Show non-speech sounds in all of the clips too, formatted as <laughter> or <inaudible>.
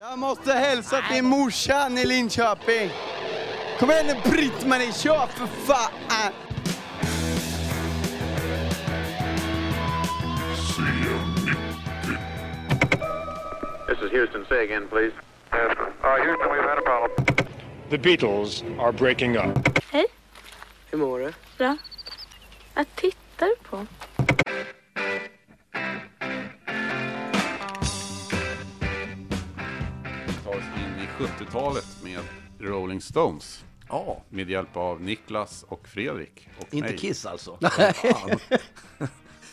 Jag måste hälsa till morsan i Linköping. Kom igen nu Britt-Marie, kör för fan! This is Houston. Say again, please. Uh, Houston, we've had a problem. The Beatles are breaking up. Hej, Hur mår du? bra. Vad tittar du på? 70-talet med Rolling Stones. Ja, Med hjälp av Niklas och Fredrik. Och inte mig. Kiss alltså. <laughs>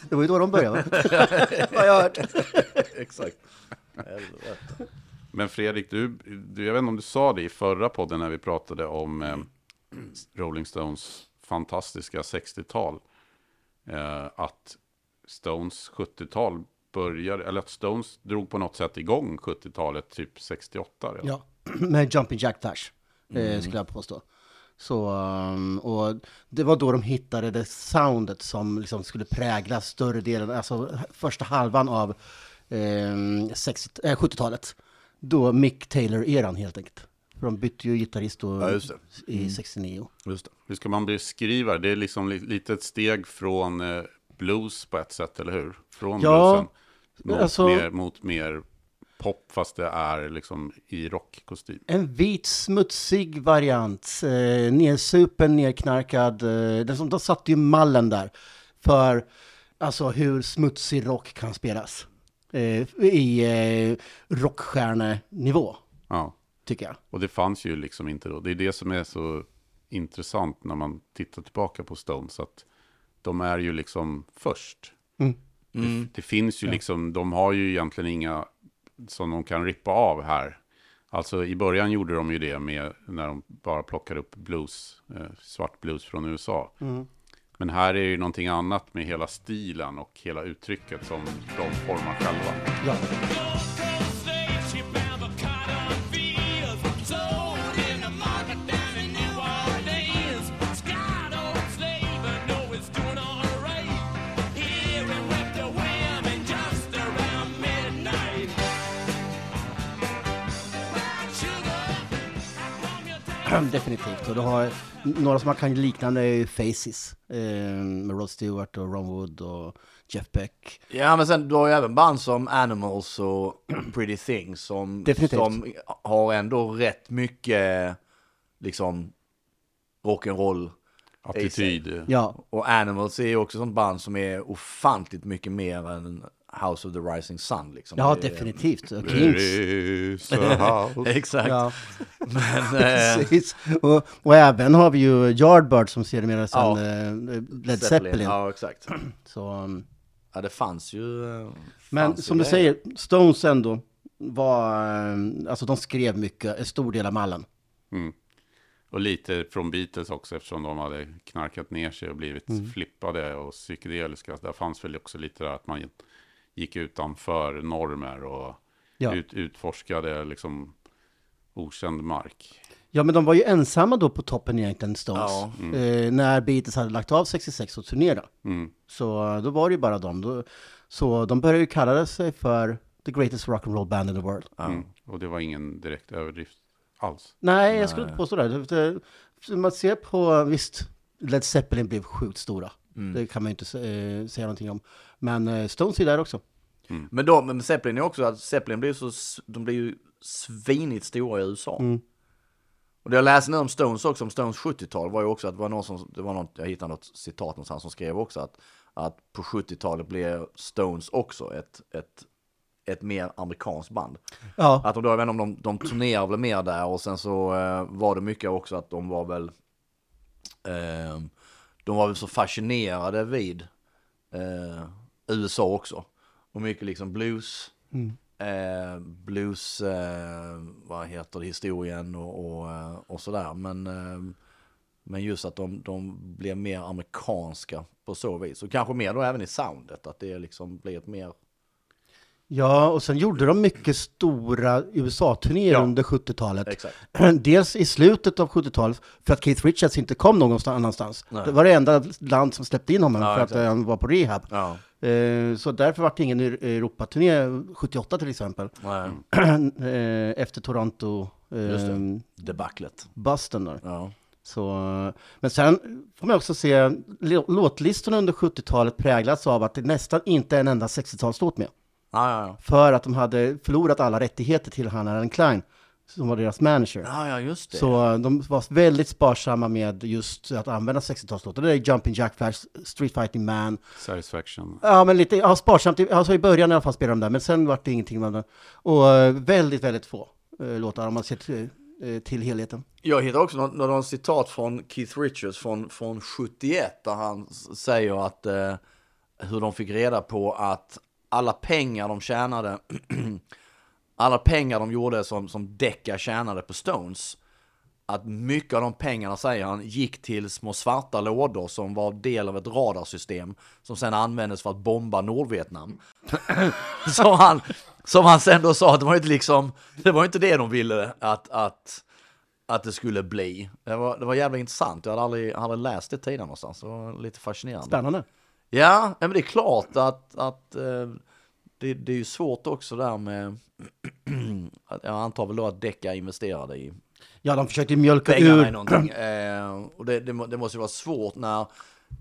Det var ju då de började? <laughs> Har jag hört. Exakt. Helvete. Men Fredrik, du, du, jag vet inte om du sa det i förra podden när vi pratade om eh, Rolling Stones fantastiska 60-tal. Eh, att Stones 70-tal började, eller att Stones drog på något sätt igång 70-talet typ 68. redan. Ja, <clears throat> med Jumping Jack Flash, eh, skulle jag påstå. Så, um, och det var då de hittade det soundet som liksom skulle prägla större delen, alltså första halvan av eh, 60 eh, 70-talet. Då Mick Taylor-eran helt enkelt. För de bytte ju gitarrist då Ja, i 69. Just det. Hur ska man beskriva? Det är liksom li- lite ett steg från eh, blues på ett sätt, eller hur? Från Ja, bluesen mot, alltså- mer, mot mer pop, fast det är liksom i rockkostym. En vit, smutsig variant. Eh, nersupen, nerknarkad. Eh, den som, de satte ju mallen där för alltså, hur smutsig rock kan spelas. Eh, I eh, rockstjärnenivå, Ja, tycker jag. och det fanns ju liksom inte då. Det är det som är så intressant när man tittar tillbaka på Stones, att de är ju liksom först. Mm. Det, det finns ju liksom, de har ju egentligen inga som de kan rippa av här. Alltså i början gjorde de ju det med när de bara plockade upp blues, eh, svart blues från USA. Men här är ju någonting annat med hela stilen och hela uttrycket som de formar själva. Ja. Definitivt. Och du har några som man kan likna är ju Faces. Eh, med Rod Stewart och Ron Wood och Jeff Beck. Ja, men sen du har ju även band som Animals och <clears throat> Pretty Things som, Definitivt. som har ändå rätt mycket liksom rock'n'roll. Attityd. Ja, Och Animals är ju också sånt band som är ofantligt mycket mer än House of the Rising Sun. Liksom. ja Det definitivt. Och Kings. <laughs> Exakt. Ja, Men, <laughs> eh, precis. Och, och även har vi ju Yardbird som sedermera sen Ja. eh, Led Zeppelin. Ja, exakt. <clears throat> Så, um, Ja, det fanns ju... eh, men fanns som ju du säger, Stones ändå var, alltså de skrev mycket, en stor del av mallen. Mm. Och lite från Beatles också eftersom de hade knarkat ner sig och blivit Mm. flippade och psykedeliska. Där fanns väl också lite där att man gick utanför normer och Ja. ut, utforskade liksom okänd mark. Ja, men de var ju ensamma då på toppen egentligen, Stones. Ja. Eh, när Beatles hade lagt av 66 och turnera. Mm. Så eh, då var det ju bara dem. Då, så de började ju kalla sig för the greatest rock and roll band in the world. Mm. Och det var ingen direkt överdrift alls. Nej, jag skulle inte påstå det. Man ser på, visst, Led Zeppelin blev sjukt stora. Det kan man ju inte eh, säga någonting om. Men eh, Stones är där också. Men, då, men Zeppelin är också att Zeppelin blir så, de blir ju svinigt stora i USA. Och det jag läste nu om Stones också, om Stones 70-tal, var ju också att det var någon som, det var något, jag hittade något citat någonstans som skrev också att, att på 70-talet blev Stones också ett, ett, ett mer amerikanskt band. Ja, Att de då, jag vet inte om de, de turnerar väl mer där och sen så eh, var det mycket också att de var väl, eh, de var väl så fascinerade vid eh, USA också. Och mycket liksom blues, eh, blues, eh, vad heter det, historien och, och, eh, och sådär. Men, eh, men just att de, de blev mer amerikanska på så vis. Och kanske mer då även i soundet, att det liksom blir ett mer ja, och sen gjorde de mycket stora USA-turnéer Ja. under 70-talet. Exakt. <clears throat> Dels i slutet av 70-talet, för att Keith Richards inte kom någonstans annanstans. Nej. Det var det enda land som släppte in honom Ja, för att exakt. eh, han var på rehab. Ja. Eh, så därför var det ingen Europaturné 78 till exempel. <clears throat> Eh, Efter Toronto Just det. eh, debaclet. busten där. Ja. Så, eh, men sen får man också se, lå- låtlistorna under 70-talet präglas av att det nästan inte är en enda 60-talslåt med. Ja, ja, ja. För att de hade förlorat alla rättigheter till han Alan Klein, som var deras manager. Ja, ja, just det. Så eh, de var väldigt sparsamma med just att använda 60-talslåtar. Det är Jumping Jack Flash, Street Fighting Man. Satisfaction. Ja, men lite ja, sparsamt. i- Alltså i början i alla fall spelade de där, men sen var det ingenting med det. Och eh, väldigt, väldigt få eh, låtar om man ser till, eh, till helheten. Jag hittar också något, något citat från Keith Richards från, från 71 där han säger att eh, hur de fick reda på att alla pengar de tjänade, <clears throat> alla pengar de gjorde som, som Decca tjänade på Stones, att mycket av de pengarna, säger han, gick till små svarta lådor som var del av ett radarsystem som sen användes för att bomba Nordvietnam. <clears throat> som, han, som han sen då sa att det var inte liksom, det var inte det de ville att, att att det skulle bli. Det var, det var jävla intressant. Jag hade aldrig, jag hade aldrig läst det tidigare någonstans. Det var lite fascinerande. Spännande. Ja, men det är klart att, att eh, det, det är ju svårt också där med, <clears throat> jag antar väl då att Decca investerade i Ja, de försökte mjölka pengarna i ur... någonting. Eh, och det, det, det måste ju vara svårt när,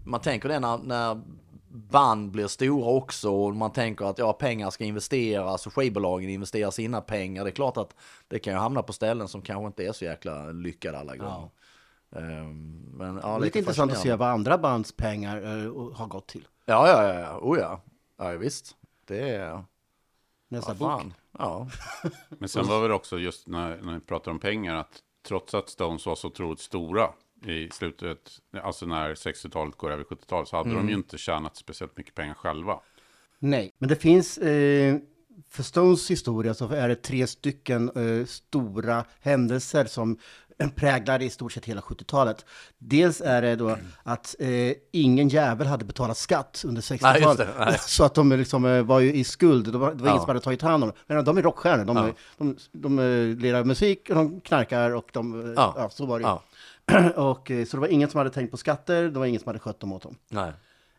man tänker det när, när band blir stora också och man tänker att ja, pengar ska investeras och skivbolagen investerar sina pengar. Det är klart att det kan ju hamna på ställen som kanske inte är så jäkla lyckade alla gånger. Eh, men, ja, Lite intressant att se vad andra bands pengar eh, har gått till. Ja, ja, ja, ja, oh ja. Ja, visst. Det är... Nästa Ja, bok. <laughs> Ja. Men sen var det också just när, när vi pratar om pengar att trots att Stones var så otroligt stora i slutet, alltså när 60-talet går över 70-talet, så hade de ju inte tjänat speciellt mycket pengar själva. Nej, men det finns... Eh, för Stones historia så är det tre stycken eh, stora händelser som präglar i stort sett hela 70-talet. Dels är det då att eh, ingen jävel hade betalat skatt under Nej, just 60-talet. det, nej. <laughs> Så att de liksom, eh, var ju i skuld. Det var, det var ingen Ja. som hade tagit hand om dem. Men de är rockstjärnor. De, Ja. de, de, eh, lirar musik, och de knarkar och de... eh, Ja. Ja. så var det ju. Ja. <clears throat> och, eh, så det var ingen som hade tänkt på skatter, det var ingen som hade skött dem åt dem. Nej.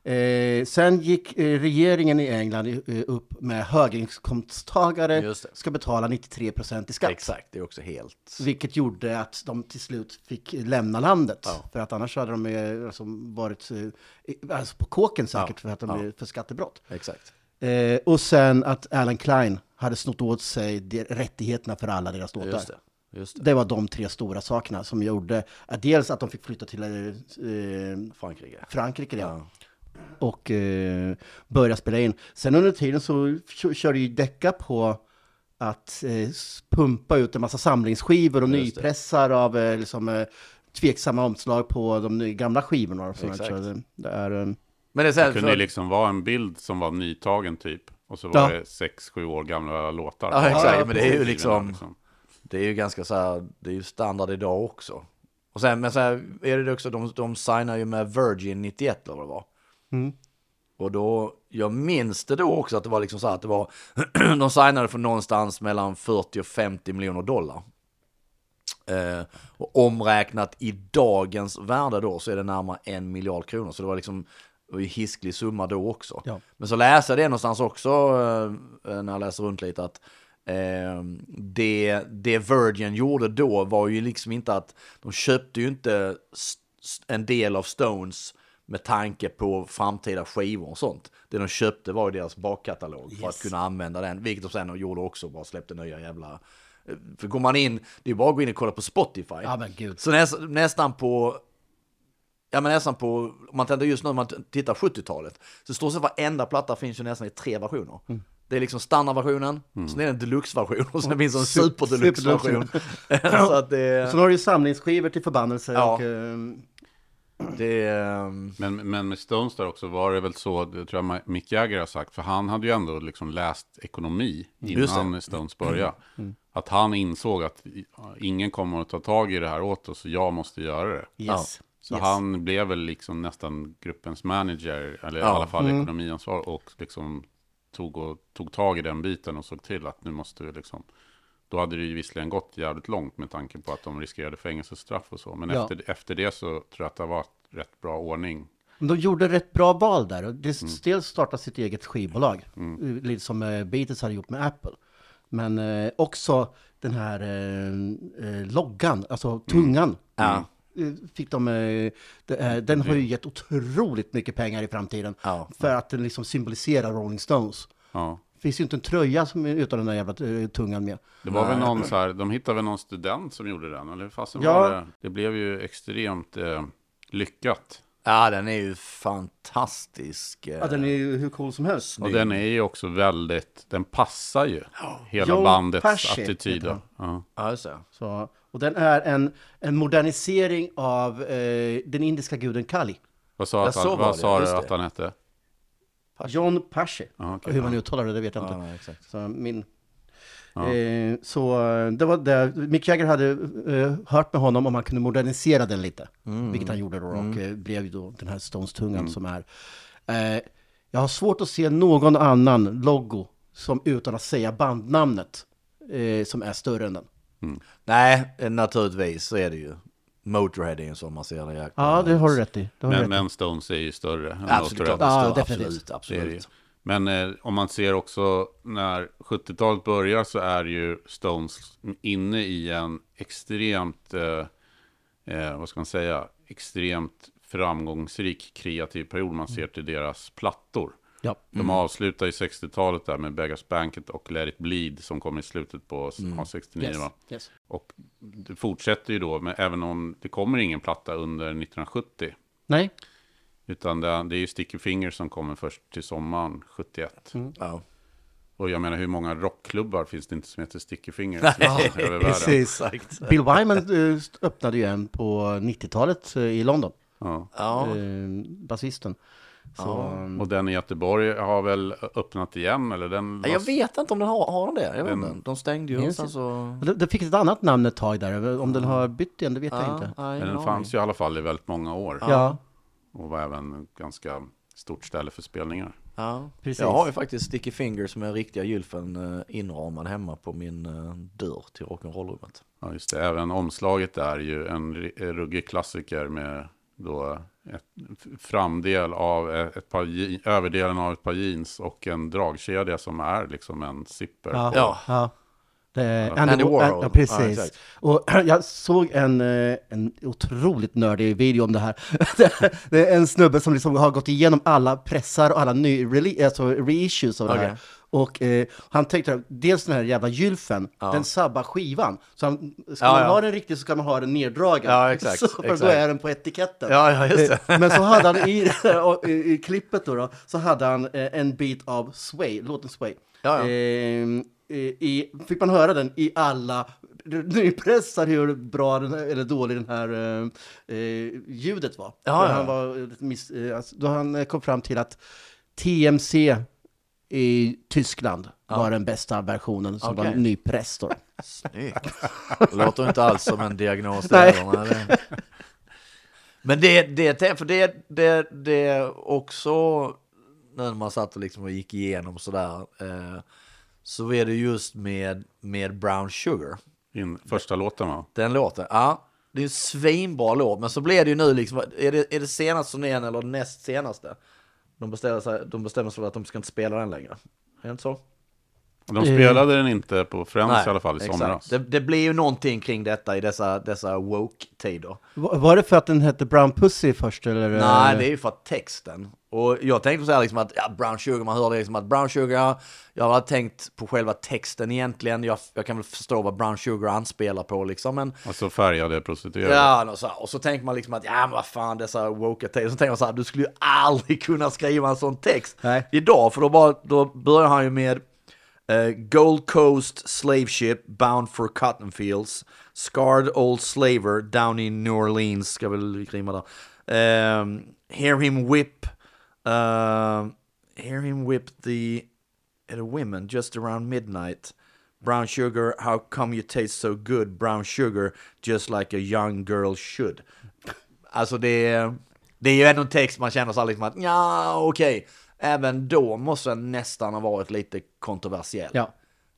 Eh, sen gick eh, regeringen i England eh, upp med höginkomsttagare ska betala 93% i skatt. Exakt, det är också helt... Vilket gjorde att de till slut fick lämna landet. Ja. För att annars hade de eh, alltså, varit eh, alltså på kåken säkert Ja. för att de Ja. för skattebrott. Exakt. Eh, och sen att Alan Klein hade snott åt sig de, rättigheterna för alla deras låtar. Just det. Just det. Det var de tre stora sakerna som gjorde att dels att de fick flytta till Frankrike. Frankrike, ja. Och eh, börja spela in. Sen under tiden så kö- körde ju Decca på att eh, pumpa ut en massa samlingsskivor och Just det. nypressar av eh, liksom, eh, tveksamma omslag på de gamla skivorna. Sånt. Exakt. Så det, det är, Men det är Det sen kunde ju för... liksom vara en bild som var nytagen typ. Och så var Ja. det sex, sju år gamla låtar. Ja, exakt, men det är ju liksom- skivorna, Det är ju ganska så här, det är ju standard idag också. Och sen, men så här, är det också, de, de signar ju med Virgin 91 eller vad det var. Mm. Och då, jag minns det då också att det var liksom så här att det var, <clears throat> de signade för någonstans mellan 40 och 50 miljoner dollar. Eh, och omräknat i dagens värde då så är det närmare en miljard kronor. Så det var liksom det ju hisklig summa då också. Ja. Men så läser jag det någonstans också eh, när jag läser runt lite att eh, det, det Virgin gjorde då var ju liksom inte att de köpte ju inte en del av Stones med tanke på framtida skivor och sånt. Det de köpte var ju deras bakkatalog för att Yes. kunna använda den, vilket de sen gjorde också, bara släppte nya jävla... eh, För går man in, det är bara att gå in och kolla på Spotify. ja men gud. Så näs, nästan på, ja men nästan på, om man tänkte just nu när man tittar 70-talet, så står sig varenda platta finns ju nästan i tre versioner. Mm. Det är liksom standardversionen, sen är det en deluxe-version och sen finns det en Sup- super-deluxe-version. <laughs> så att det, Sen har du ju samlingsskivor till förbannelse. Ja. Och, eh, det ehm, Men, men med Stones där också var det väl så, det tror jag Mick Jagger har sagt, för han hade ju ändå liksom läst ekonomi det. innan Stones började. Att han insåg att i- ingen kommer att ta tag i det här åt oss, så jag måste göra det. yes. Så yes. han blev väl liksom nästan gruppens manager, eller i Ja. alla fall Mm. ekonomiansvar, och liksom tog, och, tog tag i den biten och såg till att nu måste vi liksom... Då hade det ju visserligen gått jävligt långt med tanke på att de riskerade fängelsestraff och så. Men Ja. efter, efter det så tror jag att det var rätt bra ordning. De gjorde rätt bra val där. Mm. dels startade sitt eget skivbolag, eh, lite som eh, Beatles hade gjort med Apple. Men eh, också den här eh, loggan, alltså tungan. Ja. eh, Fick de, eh, den har ju gett otroligt mycket pengar i framtiden. För att den liksom symboliserar Rolling Stones. Ja. Det finns ju inte en tröja som är utan den där jävla eh, tungan med. Det var väl någon så här, de hittade väl någon student som gjorde den, eller fasen Ja. var det? Det blev ju extremt eh, lyckat. Ja, den är ju fantastisk. eh. Ja, den är ju hur cool som helst. Och den är ju också väldigt, den passar ju hela Joe bandets Pesci attityd. Ja. Det. Så, och den är en, en modernisering av eh, den indiska guden Kali. Vad sa, Ja, att så han, vad sa du det. att han hette? John Pesci. Ja, okej. Hur man uttalar det, det vet jag Ja, inte. nej, exakt. Så min... Ja. Eh, så eh, det var det. Mick Jagger hade eh, hört med honom om han kunde modernisera den lite. Mm. Vilket han gjorde då och eh, blev ju då den här Stones-tungan Mm. som är. Eh, jag har svårt att se någon annan logo som utan att säga bandnamnet som är större än den. Nej, eh, naturligtvis så är det ju. Motorhead är ju som man ser det. jäkla- Ja, det har du rätt i. Det har du Men, rätt men Stones är ju större än Absolut, Motorhead. klart, Ja, ja, definitivt. absolut, absolut. Men eh, om man ser också när 70-talet börjar så är ju Stones inne i en extremt, eh, eh, vad ska man säga, extremt framgångsrik kreativ period. Man ser till deras plattor. Ja. De avslutar ju 60-talet där med Beggars Banquet och Let It Bleed som kommer i slutet på ja, 69 Yes. va? Yes. Och det fortsätter ju då, men även om det kommer ingen platta under 1970. Nej, Utan det, det är ju Sticky Fingers som kommer först till sommaren 71. Ja. Och jag menar hur många rockklubbar finns det inte som heter Sticky Fingers <laughs> Nej, över världen? precis. Exakt. Bill Wyman eh, öppnade ju en på 90-talet eh, i London. Ja. Ja, Eh, basisten. Så, um, Och den i Göteborg har väl öppnat igen? Eller den jag vet inte om den har, har den det. Jag vet Den- inte. De stängde ju sen så... det, det fick ett annat namn ett tag där. Om den har bytt igen, det vet jag inte. Men den fanns ju i alla fall i väldigt många år. Ja, Och var även ganska stort ställe för spelningar. Ja, Precis. Jag har ju faktiskt Sticky Fingers med riktiga gylfen eh, inramad hemma på min eh, dörr till rock'n'roll-rummet. Ja, just det. Även omslaget är ju en ruggig klassiker med då ett framdel av ett ett par, överdelen av ett par jeans och en dragkedja som är liksom en zipper. ja, ja. Ja. Det är Andy Warhol. Ja, precis. Ja, och <clears throat> jag såg en, eh, en otroligt nördig video om det här. <laughs> det är en snubbe som liksom har gått igenom alla pressar och alla ny rele- alltså reissues av det här. Och eh, han tänkte, dels den här jävla gylfen, den sabbar skivan. Så han, ska Ja, man ja. ha den riktigt så ska man ha den neddragen. Ja, exakt, <laughs> Så, för då exakt. är den på etiketten. Ja, ja, just det. Eh, Men så hade han i, <laughs> <laughs> i, i klippet då, då, så hade han eh, en bit av Sway, låten Sway. Ja, ja. Eh, i, fick man höra den i alla nypressar hur bra den, eller dålig den här eh, eh, ljudet var. Ja, Då ja. Han var miss, alltså, då han kom fram till att TMC i Tyskland var den bästa versionen som var Okej. nypress då. Snyggt. Låter inte alls som en diagnos Nej. där, nej, Men det, det, för det, det, det också, när man satt och liksom och gick igenom sådär, eh, så är det just med, med Brown Sugar. In, första låten va? Den låten, ja. Det är en svinbra låt, men så blir det ju nu liksom, är det, är det senaste turnén eller näst senaste? De bestämmer sig, de bestämmer sig för att de ska inte spela den längre. Är det inte så? De spelade den inte på Friends i alla fall i exakt. somras. Det, det blir ju någonting kring detta i dessa, dessa woke-tider. Var var det för att den hette Brown Pussy först eller? Nej, det är ju för att texten. Och jag tänkte så här liksom att, ja, Brown Sugar, man hörde liksom att Brown Sugar, jag hade tänkt på själva texten egentligen, jag, jag kan väl förstå vad Brown Sugar anspelar på liksom, men Alltså färgade prostituerade. Ja, och så, och så tänker man liksom att, ja men vad fan dessa woke texter. Så tänker man så här, du skulle ju aldrig kunna skriva en sån text Nej. idag, för då, bara, då börjar han ju med Eh, Gold Coast slave ship bound for cotton fields, scarred old slaver down in New Orleans, ska väl rimma där. Um, ehm, hear him whip, uh, hear him whip the, the women just around midnight. Brown sugar, how come you taste so good? Brown sugar, just like a young girl should. Alltså det är, det är ju ändå en text man känner så här liksom att ja okej, även då måste den nästan ha varit lite kontroversiell. Ja.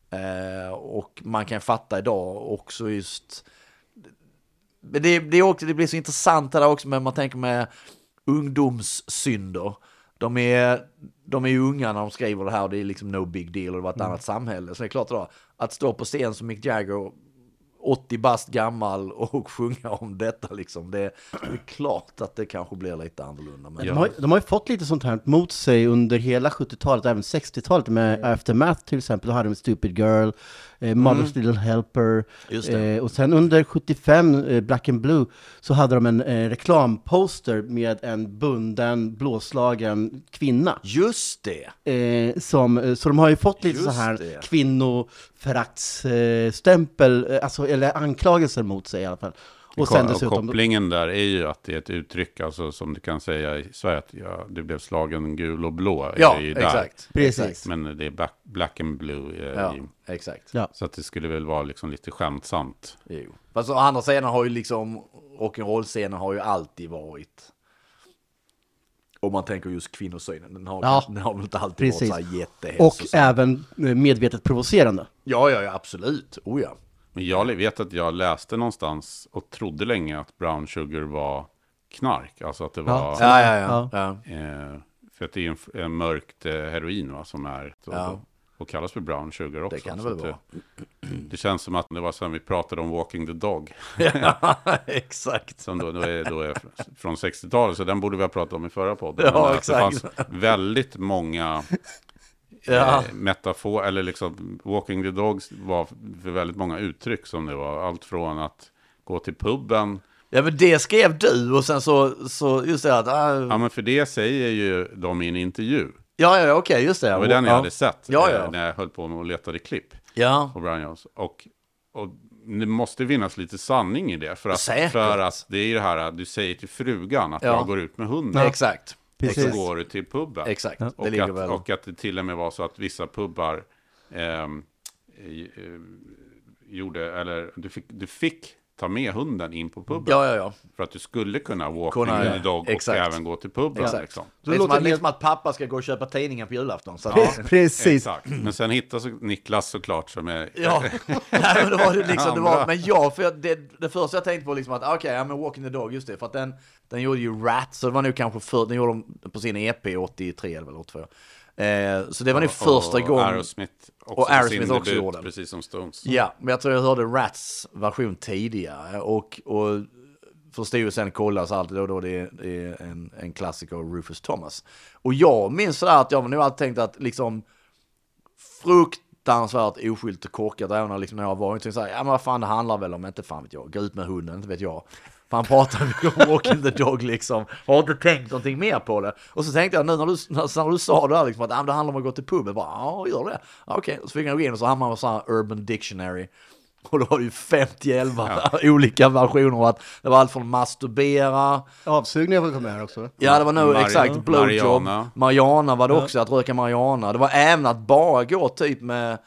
Eh, och man kan fatta idag också just, det, det, är också, det blir så intressant det där också, men man tänker med ungdomssynder. De är, de är ju unga när de skriver det här och det är liksom no big deal och det var ett annat samhälle. Så det är klart då, att stå på scen som Mick Jagger 80 bast gammal och <laughs> sjunga om detta liksom. Det, det är klart att det kanske blir lite annorlunda. Men De, har, de har ju fått lite sånt här mot sig under hela 70-talet, även 60-talet med Aftermath till exempel. Då hade de Stupid Girl, eh, Mother's Little Helper. Eh, och sen under 75, eh, Black and Blue, så hade de en eh, reklamposter med en bunden, blåslagen kvinna. Just det! Eh, som, eh, så de har ju fått lite Just så här det. kvinnoföraktsstämpel, eh, alltså, eller anklagelser mot sig i alla fall. Och sen Och dessutom... kopplingen där är ju att det är ett uttryck, alltså som du kan säga i Sverige, att ja, du blev slagen gul och blå. är Ja, det ju där. exakt. Precis. Men det är black, black and blue. eh, Ja, i, exakt. Ja. så att det skulle väl vara liksom lite skämtsamt. Jo. Fast å andra sidan har ju liksom rock'n'roll-scenen har ju alltid varit om man tänker just kvinnosynen, den har, Ja, den har väl inte alltid precis. varit så här Och jättehälsosam. även eh, medvetet provocerande. Ja, ja, ja, absolut. Oh ja. Men jag vet att jag läste någonstans och trodde länge att brown sugar var knark. Alltså att det var... Ja. Ja, ja, ja. Eh, för att det är en, en mörkt eh, heroin va, som är... Så, Ja. Och kallas för brown sugar också. Det kan det väl vara. Det känns som att det var som vi pratade om Walking the Dog. <laughs> ja exakt. Som då, då, är, då är från 60-talet, så den borde vi ha pratat om i förra podden. Ja, exakt. Det fanns väldigt många Ja. eh, metafor, eller liksom Walking the Dogs var för väldigt många uttryck som det var. Allt från att gå till puben, Ja, men det skrev du och sen så, så just det att, ah, ja men för det säger ju de i en intervju. ja, ja, okej, just det. Det var den jag ja. hade sett Ja, eh, ja. när jag höll på med och letade klipp Ja, på Brian Jones. Och, och det måste finnas lite sanning i det. För att, Säkert. för att det är ju det här, du säger till frugan att Ja. jag går ut med hunden. exakt. Och så Precis. går du till puben. Exakt. Det Och, att, och att det till och med var så att vissa pubbar ehm, eh, eh, gjorde, eller du fick, du fick ta med hunden in på puben. Ja, ja, ja. För att du skulle kunna walk Kunna, the dog Exakt. och även gå till puben. Exakt. Liksom. Det är låter som att, helt- liksom att pappa ska gå och köpa tidningen på julafton. Så Ja, precis. Exakt. Men sen hittar så Niklas såklart som är... Ja, <laughs> Nej, men det var det liksom, det var, men ja, för det, det första jag tänkte på liksom att okej, ja men Walking the Dog, just det, för att den, den gjorde ju Rat, så det var nog kanske för, den gjorde de på sin EP 83 eller väl 82. Eh, så det var nog första och gången. Aerosmith också. Och Aerosmith också debut, gjorde den. Precis som Stones. Ja, men jag tror jag hörde Rats version tidigare och, och förstod ju sen kolla så alltid då, då det är, det är en, en klassiker av Rufus Thomas. Och jag minns sådär att jag nog alltid tänkt att liksom fruktansvärt oskyldigt och korkat även när, liksom, när jag var så här, ja men vad fan det handlar väl om, inte fan vet jag, gå ut med hunden, inte vet jag. För han pratar mycket om walking the dog liksom. Har inte tänkt någonting mer på det. Och så tänkte jag nu när du, när, när du sa det här liksom att ah, det handlar om att gå till puben. Bara, ja, gör det. Ja, Okej, så fick jag gå in och så hamnade man på här Urban Dictionary. Och då var det ju 50 <laughs> olika versioner. av Att det var allt från masturbera, Avsugningar får komma här också. ja det var nog exakt blowjob, Mariana. Mariana var det också, att röka marijuana. Det var även att bara gå typ med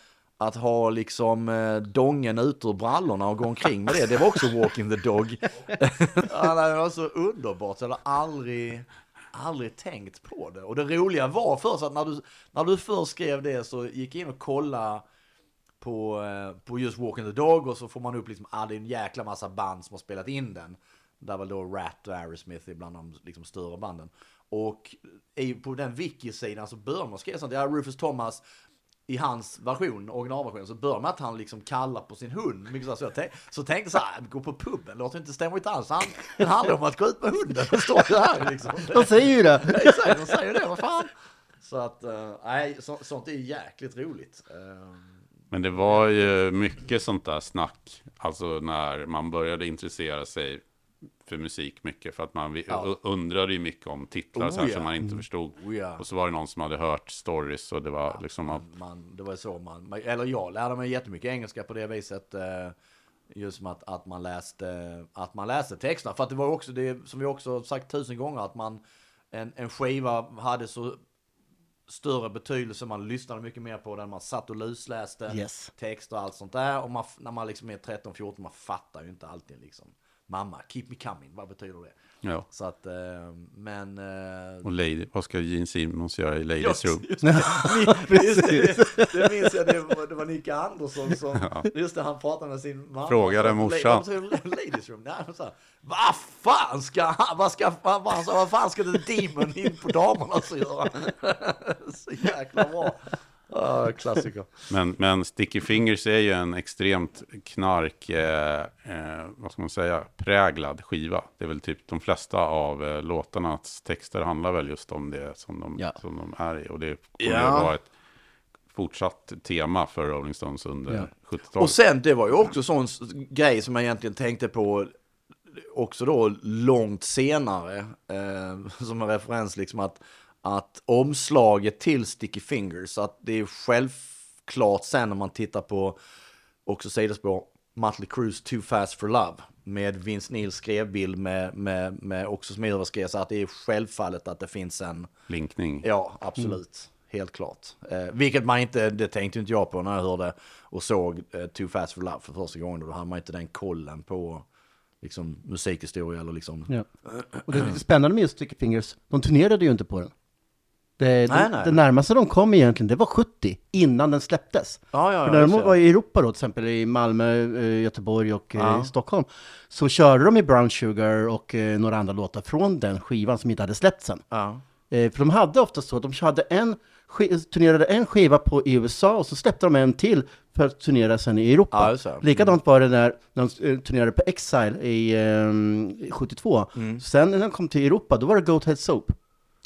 att ha liksom eh, dongen ut ur brallorna och gå omkring med det. Det var också walking the dog. <laughs> det var så underbart, jag hade aldrig, aldrig tänkt på det. Och det roliga var först att när du, när du först skrev det så gick jag in och kollade på, eh, på just Walking the Dog och så får man upp liksom, ah, det är en jäkla massa band som har spelat in den. Där var då Rat och Aerosmith är bland de liksom, större banden. Och på den wiki-sidan så börjar man skriva sånt, ja Rufus Thomas i hans version, originalversion, så börjar med att han liksom kallar på sin hund. Mycket så, här, så, jag tänk, så tänkte så här, gå på puben, låter inte stämma inte alls. Han, det handlar om att gå ut med hunden, det står ju här liksom. <laughs> De säger ju det. <laughs> Exakt, de säger det, vad fan. Så att, eh, nej, så, sånt är jäkligt roligt. Eh, Men det var ju mycket sånt där snack, alltså när man började intressera sig för musik mycket, för att man Ja. undrade ju mycket om titlar Oh, så här, ja. som man inte förstod. Oh, ja. Och så var det någon som hade hört stories och det var liksom, man, man, det var så man, eller jag lärde mig jättemycket engelska på det viset. Eh, just som att, att, man läste, att man läste texterna. För att det var också det som vi också sagt tusen gånger, att man, en, en skiva hade så större betydelse, man lyssnade mycket mer på den, man satt och lusläste Yes. texter och allt sånt där. Och man, när man liksom är 13-14, man fattar ju inte alltid liksom mamma, keep me coming, vad betyder det? Ja. Så att, eh, men... eh, Och Lady, vad ska Gene Simmons göra i Ladies Room? just, det, <laughs> just det, det minns jag, det var, det var Nicke Andersson som, just det, han pratade med sin mamma. Frågade morsan. "Vad betyder Ladies room. Nej, han sa, vad fan ska han, vad ska, vad, vad, vad fan ska det Demon in på damerna så göra? <laughs> så jäkla bra. Ja, klassiker. Men, men Sticky Fingers är ju en extremt knark, eh, eh, vad ska man säga, präglad skiva. Det är väl typ de flesta av eh, låtarnas texter handlar väl just om det som de, Ja. som de är i. Och det kommer Ja. att vara ett fortsatt tema för Rolling Stones under Ja. 70-talet. Och sen, det var ju också sån grej som jag egentligen tänkte på också då långt senare, eh, som en referens liksom att, att omslaget till Sticky Fingers, att det är självklart sen när man tittar på också sidospår, Mötley Crües Too Fast For Love med Vince Neils skrevbild med, med, med också som överskrev så att det är självfallet att det finns en Linkning. Ja, absolut. Helt klart. Eh, vilket man inte, det tänkte inte jag på när jag hörde och såg eh, Too Fast For Love för första gången. Då hade man inte den kollen på liksom, musikhistoria eller liksom... Ja. Och det är lite spännande med just Sticky Fingers, de turnerade ju inte på den. Det, Nej, det, nej. det närmaste de kom egentligen, det var 70, innan den släpptes. Ja, ja, För när de var i Europa då, till exempel i Malmö, eh, Göteborg och eh, Ja. Stockholm, så körde de i Brown Sugar och eh, några andra låtar från den skivan som inte hade släppts än. Ja. För de hade ofta så att de hade en, turnerade en skiva på i USA och så släppte de en till för att turnera sen i Europa. Ja, just det. Likadant var det när de turnerade på Exile i eh, 72. Mm. Sen när de kom till Europa, då var det Goat Head Soap.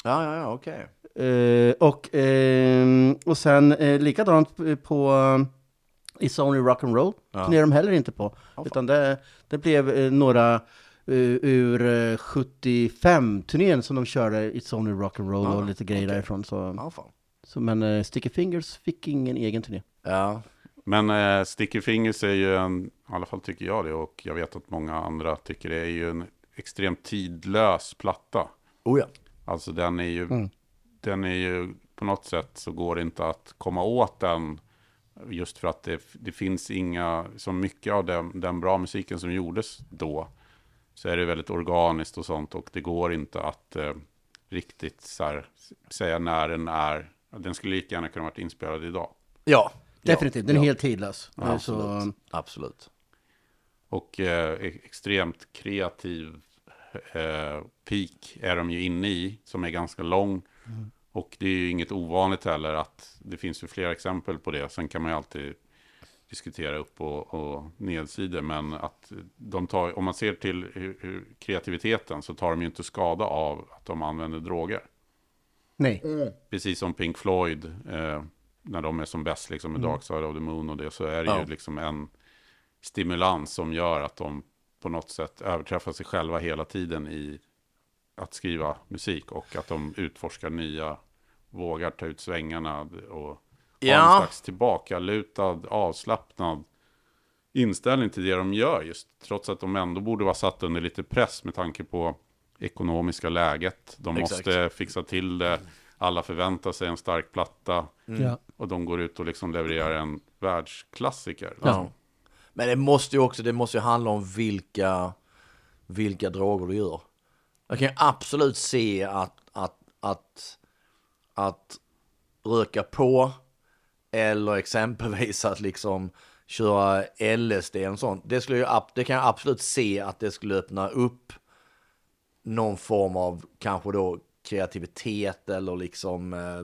ja, ja, ja, okej. Eh, och, ehm, och sen eh, likadant på uh, It's Only Rock and Roll Ja. turnerade de heller inte på. utan det, det blev eh, några ur uh, 75-turnén som de körde It's Only Rock and Roll Ja, och lite grejer okej. därifrån. Så, Ja, fan. så, men Sticky Fingers fick ingen egen turné. Ja, Men Sticky Fingers är ju en, i alla fall tycker jag det, och jag vet att många andra tycker det, är ju en extremt tidlös platta. oh ja. Alltså den är ju, Mm. Den är ju, på något sätt så går det inte att komma åt den. Just för att det, det finns inga, så mycket av den, den bra musiken som gjordes då. Så är det väldigt organiskt och sånt och det går inte att eh, riktigt så här, säga när den är. Den skulle lika gärna kunna varit inspelad idag. Ja. Definitivt, den är ja. helt tidlös. Ja, Eh, så, Absolut. Absolut. Och eh, e- extremt kreativ eh, peak är de ju inne i, som är ganska lång. Och det är ju inget ovanligt heller att det finns ju flera exempel på det. Sen kan man ju alltid diskutera upp och, och nedsidor. Men att de tar, om man ser till hur, hur kreativiteten så tar de ju inte skada av att de använder droger. nej. Precis som Pink Floyd, eh, när de är som bäst liksom, med Dark Side of the Moon och det, så är det Ja. ju liksom en stimulans som gör att de på något sätt överträffar sig själva hela tiden i att skriva musik och att de utforskar nya, vågar ta ut svängarna och har Ja. en slags tillbakalutad, avslappnad inställning till det de gör just trots att de ändå borde vara satt under lite press med tanke på ekonomiska läget. De Exakt. måste fixa till det. Alla förväntar sig en stark platta Ja. och de går ut och liksom levererar en världsklassiker. Ja. Men det måste ju också, det måste ju handla om vilka, vilka droger du gör. Jag kan ju absolut se att, att, att, att röka på eller exempelvis att liksom köra LSD och sånt. Det, skulle ju, ab- det kan jag absolut se att det skulle öppna upp någon form av kanske då kreativitet eller liksom eh,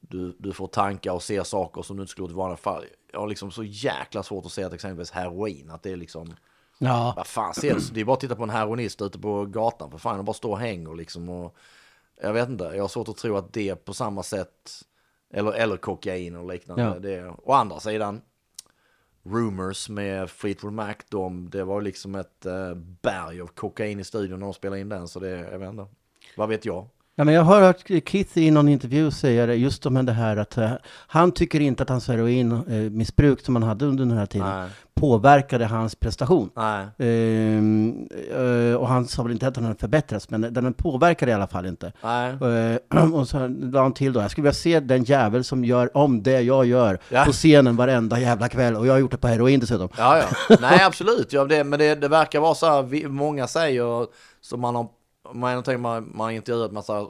du, du får tankar och ser saker som du inte skulle gjort i vanliga fall. Jag har liksom så jäkla svårt att se att exempelvis heroin, att det är liksom, Ja. vad fan ser du? Det är bara att titta på en heroinist ute på gatan, för fan, och bara stå och hänger liksom och jag vet inte, jag har svårt att tro att det på samma sätt, eller, eller kokain och liknande, Ja. det å andra sidan, Rumors med Fleetwood Mac, de, det var liksom ett eh, berg av kokain i studion när de spelade in den, så det, jag vet inte, vad vet jag? Ja, men jag har hört Keith i någon intervju säga det, just om det här att eh, han tycker inte att hans heroinmissbruk som han hade under den här tiden Nej. påverkade hans prestation. Eh, och han sa väl inte att den hade förbättrats, men den påverkade i alla fall inte. Eh, <clears throat> och så la han till då, jag skulle vilja se den jävel som gör om det jag gör Ja. på scenen varenda jävla kväll. Och jag har gjort det på heroin dessutom. Ja, ja. Nej, absolut. Ja, det, men det, det verkar vara så här, vi, många säger, som man har, man, tänkt, man, man har intervjuat massa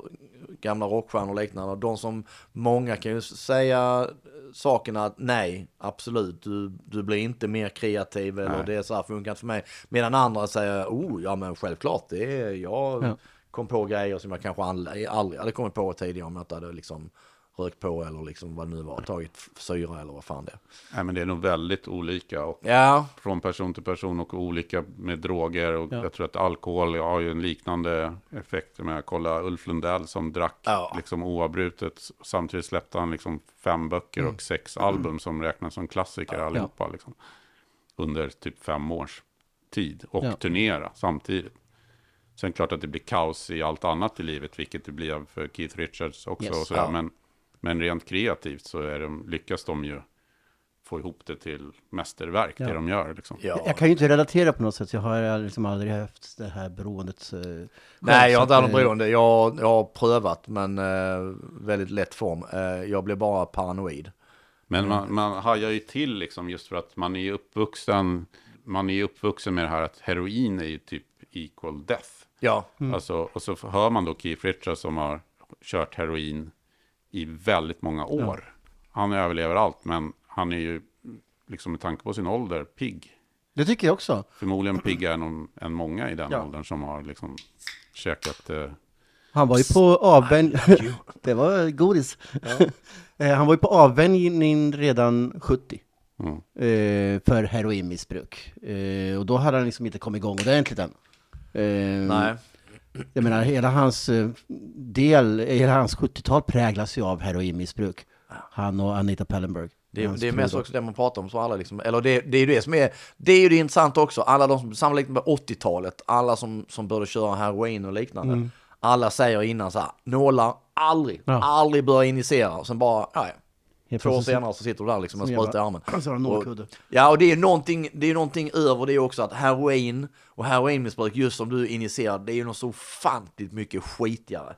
gamla rockstjärnor och liknande, och de som, många kan ju säga sakerna att nej, absolut, du, du blir inte mer kreativ eller Nej. det är så här funkar inte för mig. Medan andra säger, oh, ja men självklart, det är, jag Ja. kom på grejer som jag kanske aldrig, aldrig hade kommit på tidigare om jag inte hade liksom rökt på eller liksom vad det nu var, tagit syra eller vad fan det är. Nej, men det är nog väldigt olika. Och Ja, från person till person och olika med droger. Och Ja. jag tror att alkohol har ju en liknande effekt. Jag menar, kolla Ulf Lundell som drack Ja. liksom oavbrutet. Samtidigt släppte han liksom fem böcker Mm. och sex album som räknas som klassiker allihopa. Liksom, under typ fem års tid. Och Ja. turnera samtidigt. Sen klart att det blir kaos i allt annat i livet, vilket det blir för Keith Richards också. Yes. Och sådär. Ja. Men, men rent kreativt så är de, lyckas de ju få ihop det till mästerverk, Ja. det de gör. Liksom. ja. Jag kan ju inte relatera på något sätt, jag har liksom aldrig haft det här beroendet. eh, själv, Nej, jag har inte haft något beroende. Jag, jag har prövat, men eh, väldigt lätt form. Eh, jag blev bara paranoid. Men man, man hajar ju till liksom just för att man är uppvuxen, man är uppvuxen med det här att heroin är ju typ equal death. Ja, Alltså, och så hör man då Keith Richards som har kört heroin i väldigt många år. Han överlever allt, men han är ju liksom med tanke på sin ålder pigg. Det tycker jag också. Förmodligen piggare än, än många i den Ja. åldern som har liksom käkat eh, Han var ju på avvänj... <laughs> <laughs> det var godis. <laughs> Eh, han var ju på avvänjning redan 70. mm. eh, för heroinmissbruk. Eh, och då hade han liksom inte kommit igång ordentligt än. Eh, nej. Jag menar, hela hans eh, del, hela hans 70-tal präglas ju av heroinmissbruk. Han och Anita Pallenberg. Det, det är mest också det man pratar om, så alla liksom, eller det, det är ju det som är, det är ju det intressanta också, alla de som, sannolikt med 80-talet, alla som, som började köra heroin och liknande, alla säger innan så här, nålar, aldrig, Mm. Ja. aldrig börja injicera, och sen bara, ja, ja. Två år senare så sitter du där liksom med spruta i armen. <clears throat> Så har nålkudde. Ja, och det är någonting, det är någonting över det också, att heroin och heroinmissbruk, just som du injicerar, det är ju något så ofantligt mycket skitigare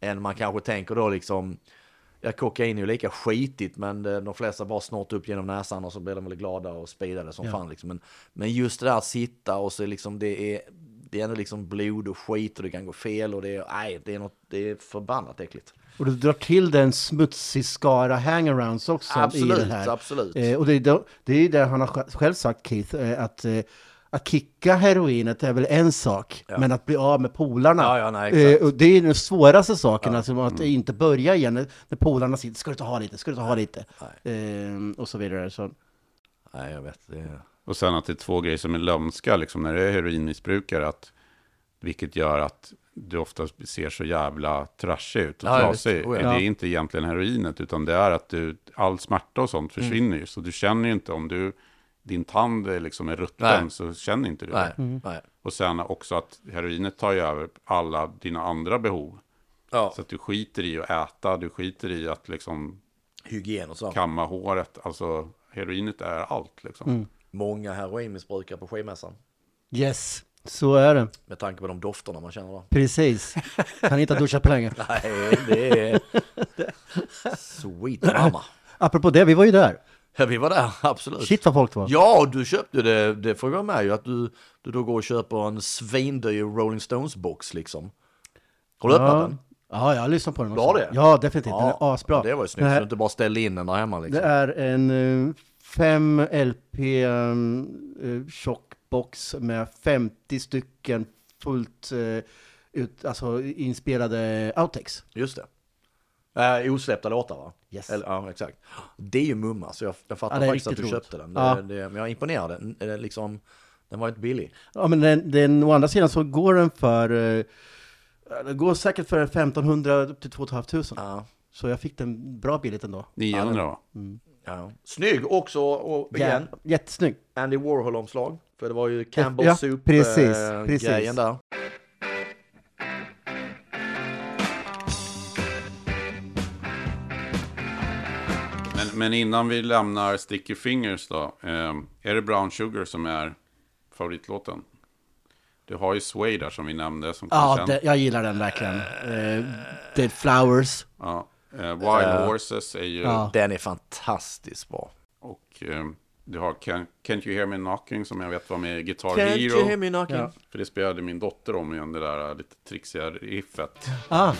än man kanske tänker då liksom. Ja, kokain är ju lika skitigt, men det, de flesta bara snortar upp genom näsan och så blir de väl glada och speedade som Ja. fan liksom. Men, men just det där att sitta och så liksom det är, det är ändå liksom blod och skit och det kan gå fel och det är, nej, det är något, det är förbannat äckligt. Och du drar till den smutsig skara hangarounds också i Absolut, det här. absolut. Eh, och det är, då, det är det han har sj- själv sagt, Keith, eh, att, eh, att kicka heroinet är väl en sak, men att bli av med polarna, Ja, ja, nej, eh, och det är den svåraste saken, alltså att inte börja igen när, när polarna sitter, ska du ta ha lite, ska du ta ha lite, eh, och så vidare. Så. Nej, jag vet. Det är... Och sen att det är två grejer som är lömska, liksom när det är heroinmissbrukare, att, vilket gör att du ofta ser så jävla trashig ut och Ja, ja, trasig. Oh, ja. Det är inte egentligen heroinet, utan det är att du, all smärta och sånt Mm. försvinner ju. Så du känner ju inte om du, din tand är liksom är rutten, Nej. så känner inte du Nej, det. nej. Och sen också att heroinet tar ju över alla dina andra behov. Ja, Så att du skiter i att äta, du skiter i att liksom hygien och så. kamma håret. Alltså heroinet är allt liksom. Mm. Många heroinmissbrukare på skivmässan. Yes, så är det. Med tanke på de dofterna man känner då. Precis. Han inte har duschat på länge. <laughs> Nej, det är... Sweet mamma. Apropå det, vi var ju där. Ja, vi var där, absolut. Shit vad folk det var. Ja, du köpte det, det får jag vara med ju, att du, du då går och köper en svindyr Rolling Stones-box liksom. Har du öppnat ja. den? Ja, jag har lyssnat på den Du också. har det? Ja, definitivt. Den är asbra. Det var ju snyggt, Den så här- du inte bara ställde in den där hemma liksom. Det är en eh, 5 LP um, eh, tjock box med 50 stycken fullt eh, ut, alltså inspelade outtakes. Just det. Äh, osläppta låtar va? Yes. Eller, ja, exakt. Det är ju mumma, så jag, jag fattar Ja, det faktiskt att du roligt. köpte den. Det, Ja. det, men jag är imponerad. Den, är liksom, den var inte billig. Ja, men den, den, å andra sidan så går den för, eh, den går säkert för 1500 upp till 2500. Ja. Så jag fick den bra billigt ändå. 900 va? Ja. Snygg också, och igen, Ja, jättesnygg. Andy Warhol-omslag. För det var ju Campbell ja, Soup-grejen eh, där. Men, men, innan vi lämnar Sticky Fingers då. Eh, är det Brown Sugar som är favoritlåten? Du har ju Sway där som vi nämnde. Som ja, det, jag gillar den verkligen. Uh, Dead Flowers. Ja. Uh, Wild uh, Horses är ju... Ja. Den är fantastiskt bra. Och um, du har Can, Can't You Hear Me Knocking som jag vet var med i Guitar Can't Hero. you hear me knocking? Ja. För det spelade min dotter om igen, det där äh, lite trixiga riffet. Ah,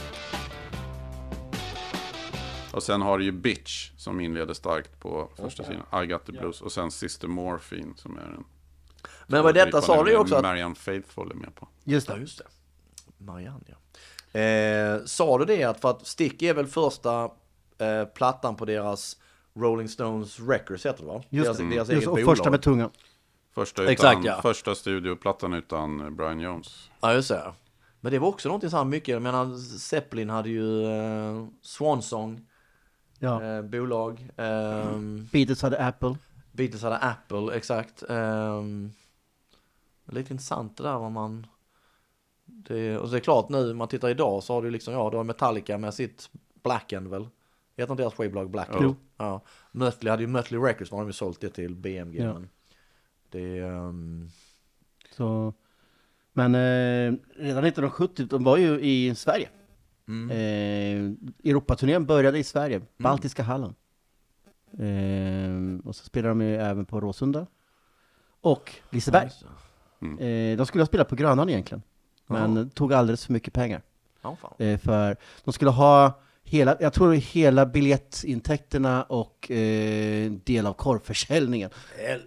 Och sen har du ju Bitch som inleder starkt på första sidan. I Got The Blues. Och sen Sister Morphine som är en... Men vad detta sa du ju också att... Marianne Faithfull är med på. just det. just det. Marianne, ja. Eh, sa du det att för att Stick är väl första eh, plattan på deras Rolling Stones Records heter det va? Just deras, det. deras Just, eget och bolag. första med tungan. Första, utan, Exakt, ja. första studioplattan utan eh, Brian Jones. Ja, just det. Men det var också någonting så här mycket, jag menar Zeppelin hade ju eh, Swansong, Ja. eh, bolag. ehm, Beatles hade Apple. Beatles hade Apple, exakt. Um, lite intressant det där vad man... Det, och det är klart nu, om man tittar idag så har du liksom, ja, du har Metallica med sitt Black End väl? Heter inte deras skivbolag Black? Jo. Ja. Mötley hade ju Mötley Records, nu har de ju sålt det till BMG. Ja. Men det, ehm, Så, men eh, redan 1970, de var ju i Sverige. Mm. Eh, Europaturnén började i Sverige, Baltiska hallen. Eh, och så spelade de ju även på Råsunda. Och Liseberg. Eh, de skulle ha spelat på Grönan egentligen. Men tog alldeles för mycket pengar. Eh, för de skulle ha hela, jag tror hela biljettintäkterna och eh, del av korvförsäljningen.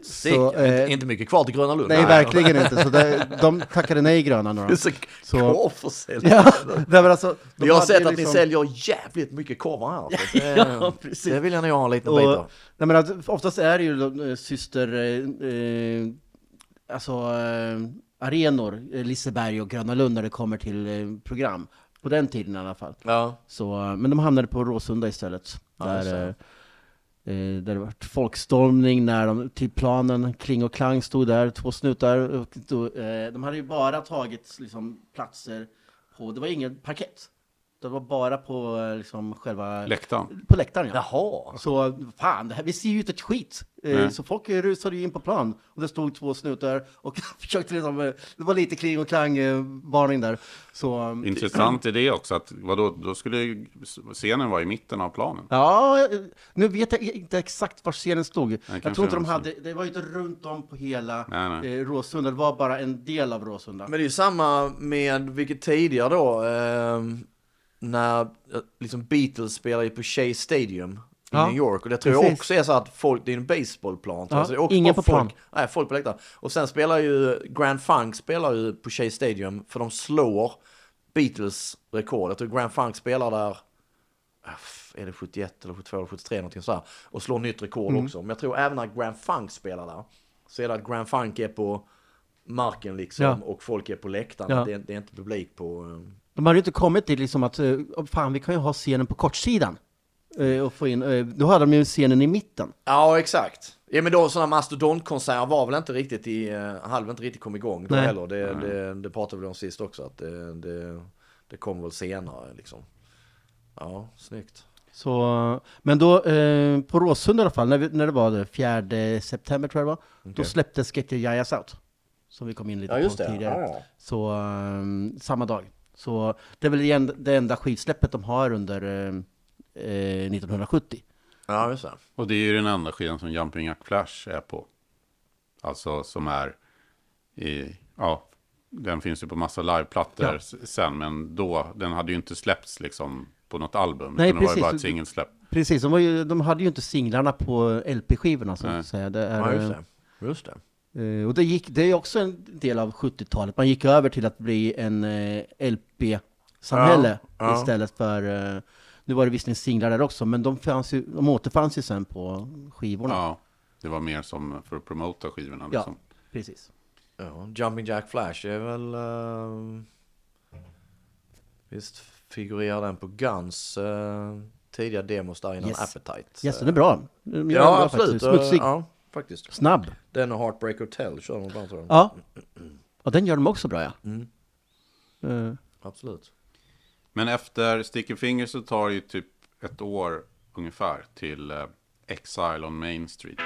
Så, inte, eh, inte mycket kvar till Gröna Lund. Nej, verkligen inte. Så det, <laughs> de tackade nej så Så- korvförsäljning. Ja, nej, men alltså, Vi har sett att ni liksom- säljer jävligt mycket korvar här. Det, <laughs> Ja, precis. det vill jag nog ha en liten bit Och, av. nej, men att, oftast är det ju de, eh, syster, eh, eh, alltså eh, arenor, Liseberg och Gröna Lund när det kommer till program. På den tiden i alla fall. Ja. Så, eh, men de hamnade på Råsunda istället. Ja, där, eh, eh, där det var folkstormning när de, till planen, Kling och Klang stod där, två snutar. Och då, eh, de hade ju bara tagit liksom, platser på, det var ingen parkett. Det var bara på eh, liksom, själva... Läktaren. på läktaren ja. Jaha. Så fan, det här, vi ser ju ut ett skit. Eh, Nej. Så folk eh, rusade ju in på plan och det stod två snutar och <laughs> försökte liksom, eh, det var lite kling och klang eh, varning där. Så, eh, Intressant är det också att vadå, då skulle scenen vara i mitten av planen. Ja, eh, nu vet jag inte exakt var scenen stod. jag kanske tror inte de de hade, det var ju inte runt om på hela Nej, nej. Eh, Råsunda, det var bara en del av Råsunda. Men det är ju samma med, vilket tidigare då, ehm, när eh, liksom Beatles spelar ju på Shea Stadium i Ja, New York. Och det tror jag precis. också är så att folk, det är en baseballplan. tror Ja, jag. Så det är också ingen på folk, plan. Nej, folk på läktaren. Och sen spelar ju Grand Funk spelar ju på Shea Stadium för de slår Beatles rekord. Jag tror Grand Funk spelar där, äh, är det 71 eller 72 eller 73 någonting sådär. Och slår nytt rekord Mm. också. Men jag tror även när Grand Funk spelar där så är det att Grand Funk är på marken liksom Ja. och folk är på läktaren. Det, är, det är inte publik på... De hade ju inte kommit till liksom att, eh, fan vi kan ju ha scenen på kortsidan. Eh, och få in, eh, då hade de ju scenen i mitten. Ja, exakt. Ja, men då sådana mastodontkonserter var väl inte riktigt i, hade väl inte riktigt kommit igång då Nej. heller. Det, det, det pratade vi om sist också, att det, det, det kom väl senare liksom. Ja, snyggt. Så, men då, eh, på Råsunda i alla fall, när, vi, när det var det, 4 september tror jag det var, då Okej. släpptes Get Your Jajas Out. Som vi kom in lite Ja, på tidigare. Ja, ja. Så, ehm, samma dag. Så det är väl det en- det enda skivsläppet de har under eh, eh, 1970. Ja, just det. Och det är ju den enda skivan som Jumping Jack Flash är på. Alltså som är i, ja, den finns ju på massa liveplattor Ja. sen, men då, den hade ju inte släppts liksom på något album. Nej, utan det var ju precis. bara ett singelsläpp. Precis, de, var ju, de hade ju inte singlarna på LP-skivorna så att säga. Det är, Ja, just det. Just det. Eh, och det, gick, det är också en del av 70-talet. Man gick över till att bli en eh, LP-samhälle Ja, ja. istället för... Eh, nu var det visserligen singlar där också, men de, fanns ju, de återfanns ju sen på skivorna. Ja, det var mer som för att promota skivorna. Ja, Liksom. precis. Ja, Jumping Jack Flash är väl... ehm, visst figurerar den på Guns uh, tidiga demos där innan Yes. Appetite. Yes, den är bra. Den Ja, bra absolut. faktiskt. Smutsig. Ja, faktiskt. Snabb. Den och Heartbreak Hotel kör de ibland tror jag. Ja. Och den gör de också bra, ja. Mm. Eh, Absolut. Men efter Sticky Fingers så tar det ju typ ett år ungefär till eh, Exile on Main Street.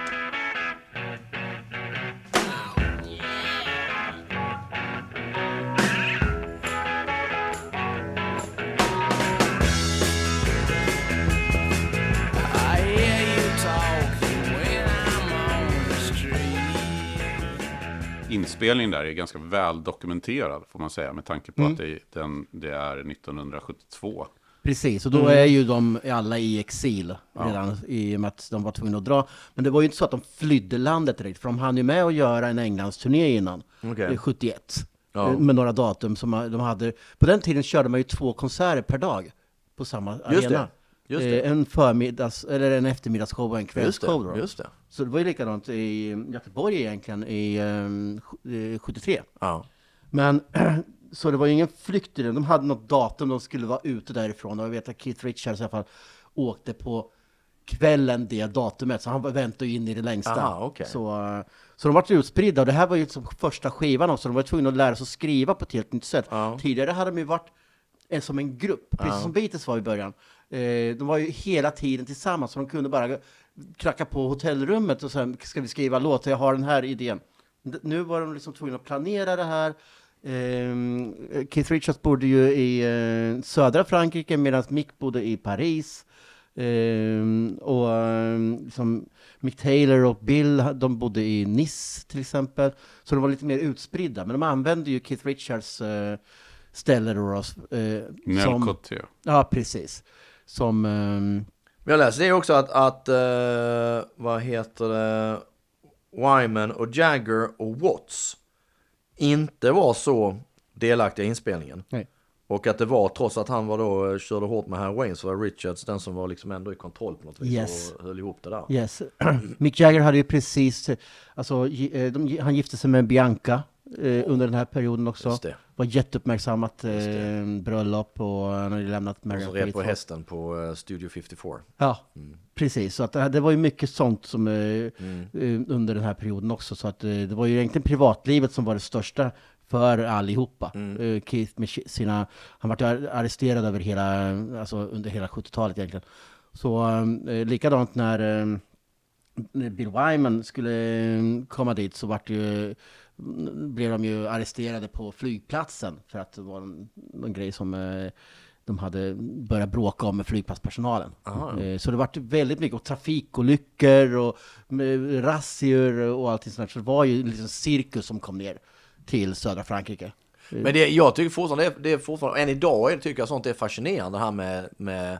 Inspelningen där är ganska väl dokumenterad får man säga med tanke på att det, den, det är 1972. Precis, och då är ju de alla i exil redan i och med att de var tvungna att dra. Men det var ju inte så att de flydde landet direkt, för de hann ju med att göra en Englandsturné innan, eh, 71. Ja. eh, Med några datum som de hade. På den tiden körde man ju två konserter per dag på samma Just arena. det. Eh, En förmiddags, eller en eftermiddagsshow och en Just kvällsshow. det, då. just det. Så det var ju likadant i Göteborg egentligen i eh, 73. Ja. Men <clears throat> så det var ju ingen flykt i det. De hade något datum de skulle vara ute därifrån. Och jag vet att Keith Richards i alla fall åkte på kvällen det datumet. Så han väntade ju in i det längsta. Aha, okej. så, eh, så de var utspridda. Och det här var ju som första skivan också. De var tvungna att lära sig att skriva på ett helt nytt sätt. Ja. Tidigare hade de ju varit som en grupp, precis som Beatles var i början. Eh, de var ju hela tiden tillsammans. Så de kunde bara kracka på hotellrummet och sen ska vi skriva låtar. Jag har den här idén. Nu var de liksom tvungna att planera det här. Ehm, Keith Richards bodde ju i eh, södra Frankrike medan Mick bodde i Paris. Ehm, och ehm, liksom Mick Taylor och Bill, de bodde i Nice till exempel. Så de var lite mer utspridda. Men de använde ju Keith Richards eh, ställe då. Eh, Nell som, ja, precis. Som... Men jag läste det också att, att eh, vad heter det, Wyman och Jagger och Watts inte var så delaktiga i inspelningen. Nej. Och att det var, trots att han var då, eh, körde hårt med Wayne, så var Richards den som var liksom ändå i kontroll på något vis Yes. och höll ihop det där. Yes. <clears throat> Mick Jagger hade ju precis, alltså, de, han gifte sig med Bianca eh, under den här perioden också. Just det. Var jätteuppmärksammat eh, bröllop och han hade lämnat Och Marion så red på hästen på eh, Studio 54. Ja, precis. Så att det, det var ju mycket sånt som, eh, Mm. eh, under den här perioden också. Så att eh, det var ju egentligen privatlivet som var det största för allihopa. Mm. Eh, Keith med si- sina, han var ju arresterad över hela, alltså under hela 70-talet egentligen. Så eh, likadant när eh, Bill Wyman skulle eh, komma dit så vart det ju, blev de ju arresterade på flygplatsen för att det var en, en grej som eh, de hade börjat bråka om med flygplatspersonalen. Eh, Så det vart väldigt mycket, och trafikolyckor och razzior och allting sånt där. Så det var ju liksom cirkus som kom ner till södra Frankrike. Men det, jag tycker fortfarande, det är, det är fortfarande, än idag tycker jag sånt är fascinerande det här med, med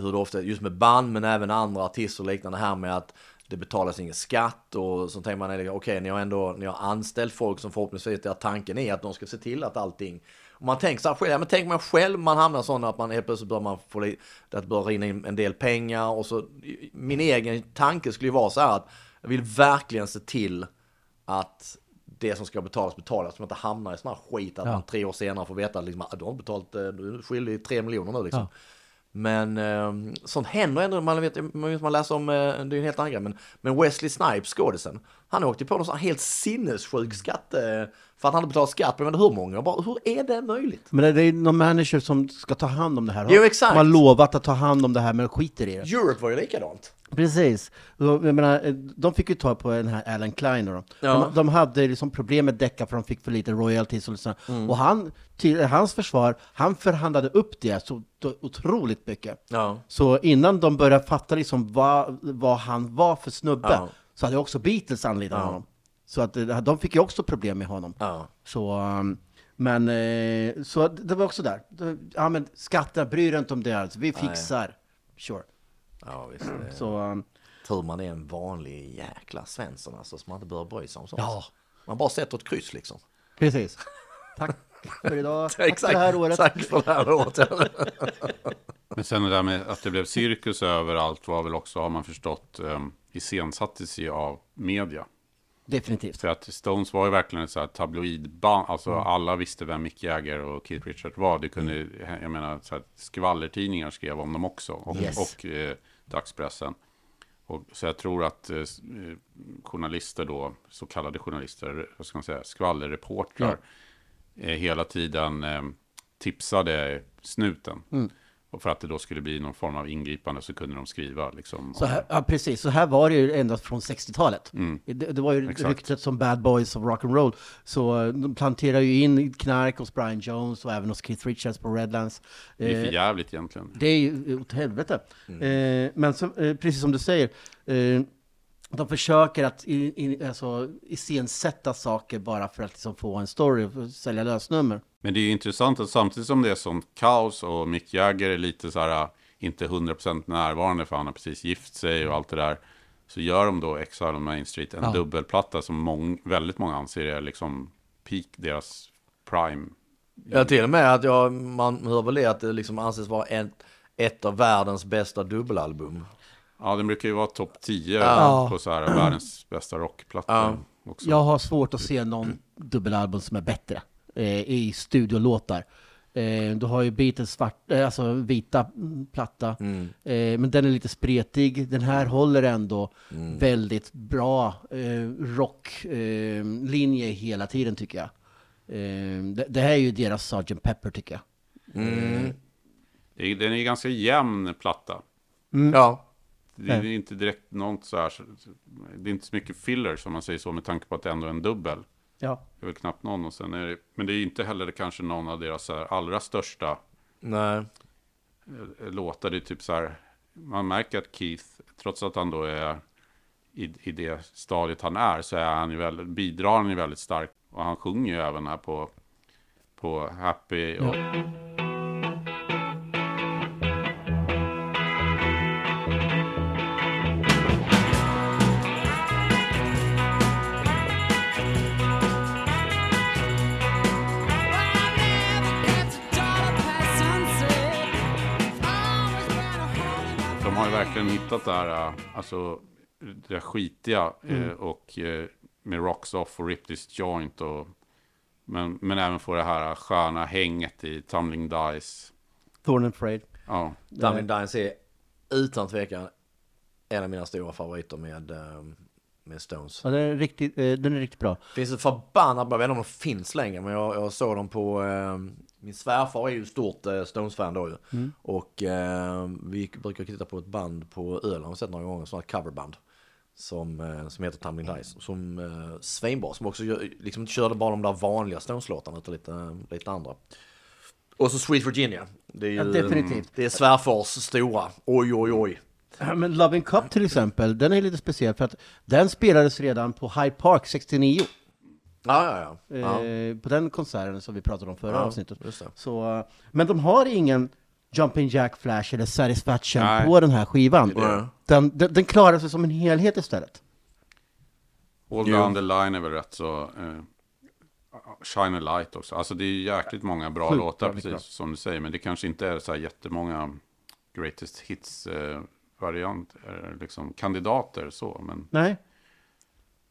hur det ofta, just med band men även andra artister och liknande här med att det betalas ingen skatt och så tänker man, okej okay, ni har ändå, ni har anställt folk som förhoppningsvis, att tanken är att de ska se till att allting och man tänker så här själv, ja, men tänk man själv, man hamnar sådana att man helt plötsligt bör man få att rinna in en del pengar och så, min egen tanke skulle ju vara så här att jag vill verkligen se till att det som ska betalas betalas, så man inte hamnar i sån här skit att Ja. man tre år senare får veta att liksom, att du har betalat, eh, du är skyldig tre miljoner nu liksom. Ja. Men eh, sånt händer ändå, man vet, man, vet, man läser om, eh, det är en helt annan grej, men, men Wesley Snipes, skådisen, han åkte på någon sån helt sinnessjuk skatt, eh, för att han hade betalat skatt, men hur många, bara, hur är det möjligt? Men det- är någon manager som ska ta hand om det här. Jo, exakt. De har lovat att ta hand om det här men skiter i det. Europe var ju likadant. Precis. Jag menar, eh, de fick ju ta på den här Alan Klein. Då. Ja. De, de hade liksom problem med Decca för de fick för lite royalties och, så. Mm. och han, till hans försvar, han förhandlade upp det så otroligt mycket. Ja. Så innan de började fatta liksom vad, vad han var för snubbe, Ja. Så hade också Beatles anlitat Ja. honom. Så att eh, de fick ju också problem med honom. Ja. Så, um, men, eh, så det var också där. Ja men skatten, bry dig inte om det, alltså. vi fixar. Sure. Ja, visst. Så, um, Tur man är en vanlig jäkla Svensson alltså, så man inte behöver bry sig om sånt. Ja. Man bara sätter ett kryss liksom. Precis. <laughs> Tack för idag. Tack för det här året. Tack för det här året. <laughs> Men sen det där med att det blev cirkus överallt var väl också, har man förstått, um, iscensattes ju av media. Definitivt. För att Stones var ju verkligen ett så här tabloidband. Alltså Mm. alla visste vem Mick Jagger och Keith Richards var. Det kunde, jag menar, så här, skvallertidningar skrev om dem också. Och, Yes. och eh, dagspressen. Och, så jag tror att eh, eh, journalister då, så kallade journalister, vad ska man säga, skvallerreportrar, eh, hela tiden eh, tipsade snuten. Mm. Och för att det då skulle bli någon form av ingripande så kunde de skriva liksom. Så här, ja, precis. Så här var det ju ända från 60-talet. Mm. Det, det var ju Exakt. ryktet som Bad Boys of Rock'n'Roll. Så eh, de planterar ju in knark hos Brian Jones och även hos Keith Richards på Redlands. Det är Eh, för jävligt egentligen. Det är ju åt helvete. Eh, men så, eh, precis som du säger, eh, de försöker att i, i, alltså, iscensätta saker bara för att liksom få en story och sälja lösnummer. Men det är ju intressant att samtidigt som det är sånt kaos och Mick Jagger är lite så här, inte 100% närvarande för han har precis gift sig och allt det där. Så gör de då Exile on Main Street, en Ja. dubbelplatta som mång, väldigt många anser är liksom peak, deras prime. Ja, till och med att jag, man hör väl det att det liksom anses vara ett, ett av världens bästa dubbelalbum. Ja, den brukar ju vara topp 10 Ja. på så här världens bästa rockplatta. Ja. Också. Jag har svårt att se någon dubbelalbum som är bättre eh, i studiolåtar. Eh, du har ju Beatles svart, eh, alltså vita platta, Mm. eh, men den är lite spretig. Den här håller ändå Mm. väldigt bra eh, rocklinje eh, hela tiden tycker jag. Eh, det, det här är ju deras Sgt. Pepper tycker jag. Mm. Det är, den är ganska jämn platta. Ja, Det är Nej. inte direkt något så här, det är inte så mycket filler som man säger så med tanke på att det ändå är en dubbel. Ja. Det är väl knappt någon och sen är det, men det är inte heller kanske någon av deras så här allra största nej. eh, låtar. Det är typ så här, man märker att Keith, trots att han då är i, i det stadiet han är, så är han ju väldigt, bidrar han ju väldigt starkt. Och han sjunger ju även här på, på Happy. Och, De verkligen hittat det här, äh, alltså det där skitiga eh, och eh, med Rocks Off och Rip This Joint och men, men även få det här sköna hänget i Tumbling Dice. Thorn and Frayed. Ja, Dumbing Dines är utan tvekan en av mina stora favoriter med, eh, med Stones. Ja, den, är riktigt, eh, den är riktigt bra. Finns ett förbannat bra, jag vet inte om de finns längre, men jag, jag såg dem på, eh, min svärfar är ju stort eh, Stones-fan då ju. Och eh, vi brukar titta på ett band på Öland, har sett några gånger, sådant coverband. Som, eh, som heter Tumbling Dice, som eh, svinbra, som också gör, liksom inte körde bara de där vanliga Stones-låtarna utan lite, lite andra. Och så Sweet Virginia. Det är ju, Ja, definitivt. Det är svärfars stora, oj oj oj. Men Loving Cup till exempel, den är lite speciell för att den spelades redan på Hyde Park 69. Ja, ja, ja. ja. Eh, på den konserten som vi pratade om förra Ja, avsnittet. just det. Så, eh, men de har ingen Jumping Jack Flash eller Satisfaction Nej. på den här skivan. Nej. Den, den, den klarar sig som en helhet istället. All Jo. Down the Line är väl rätt så... Eh, Shine a Light också. Alltså det är ju jäkligt många bra Sjukt låtar, bra, mycket precis som du säger. Men det kanske inte är så här jättemånga Greatest Hits eh, variant, eh, liksom kandidater så. Men Nej.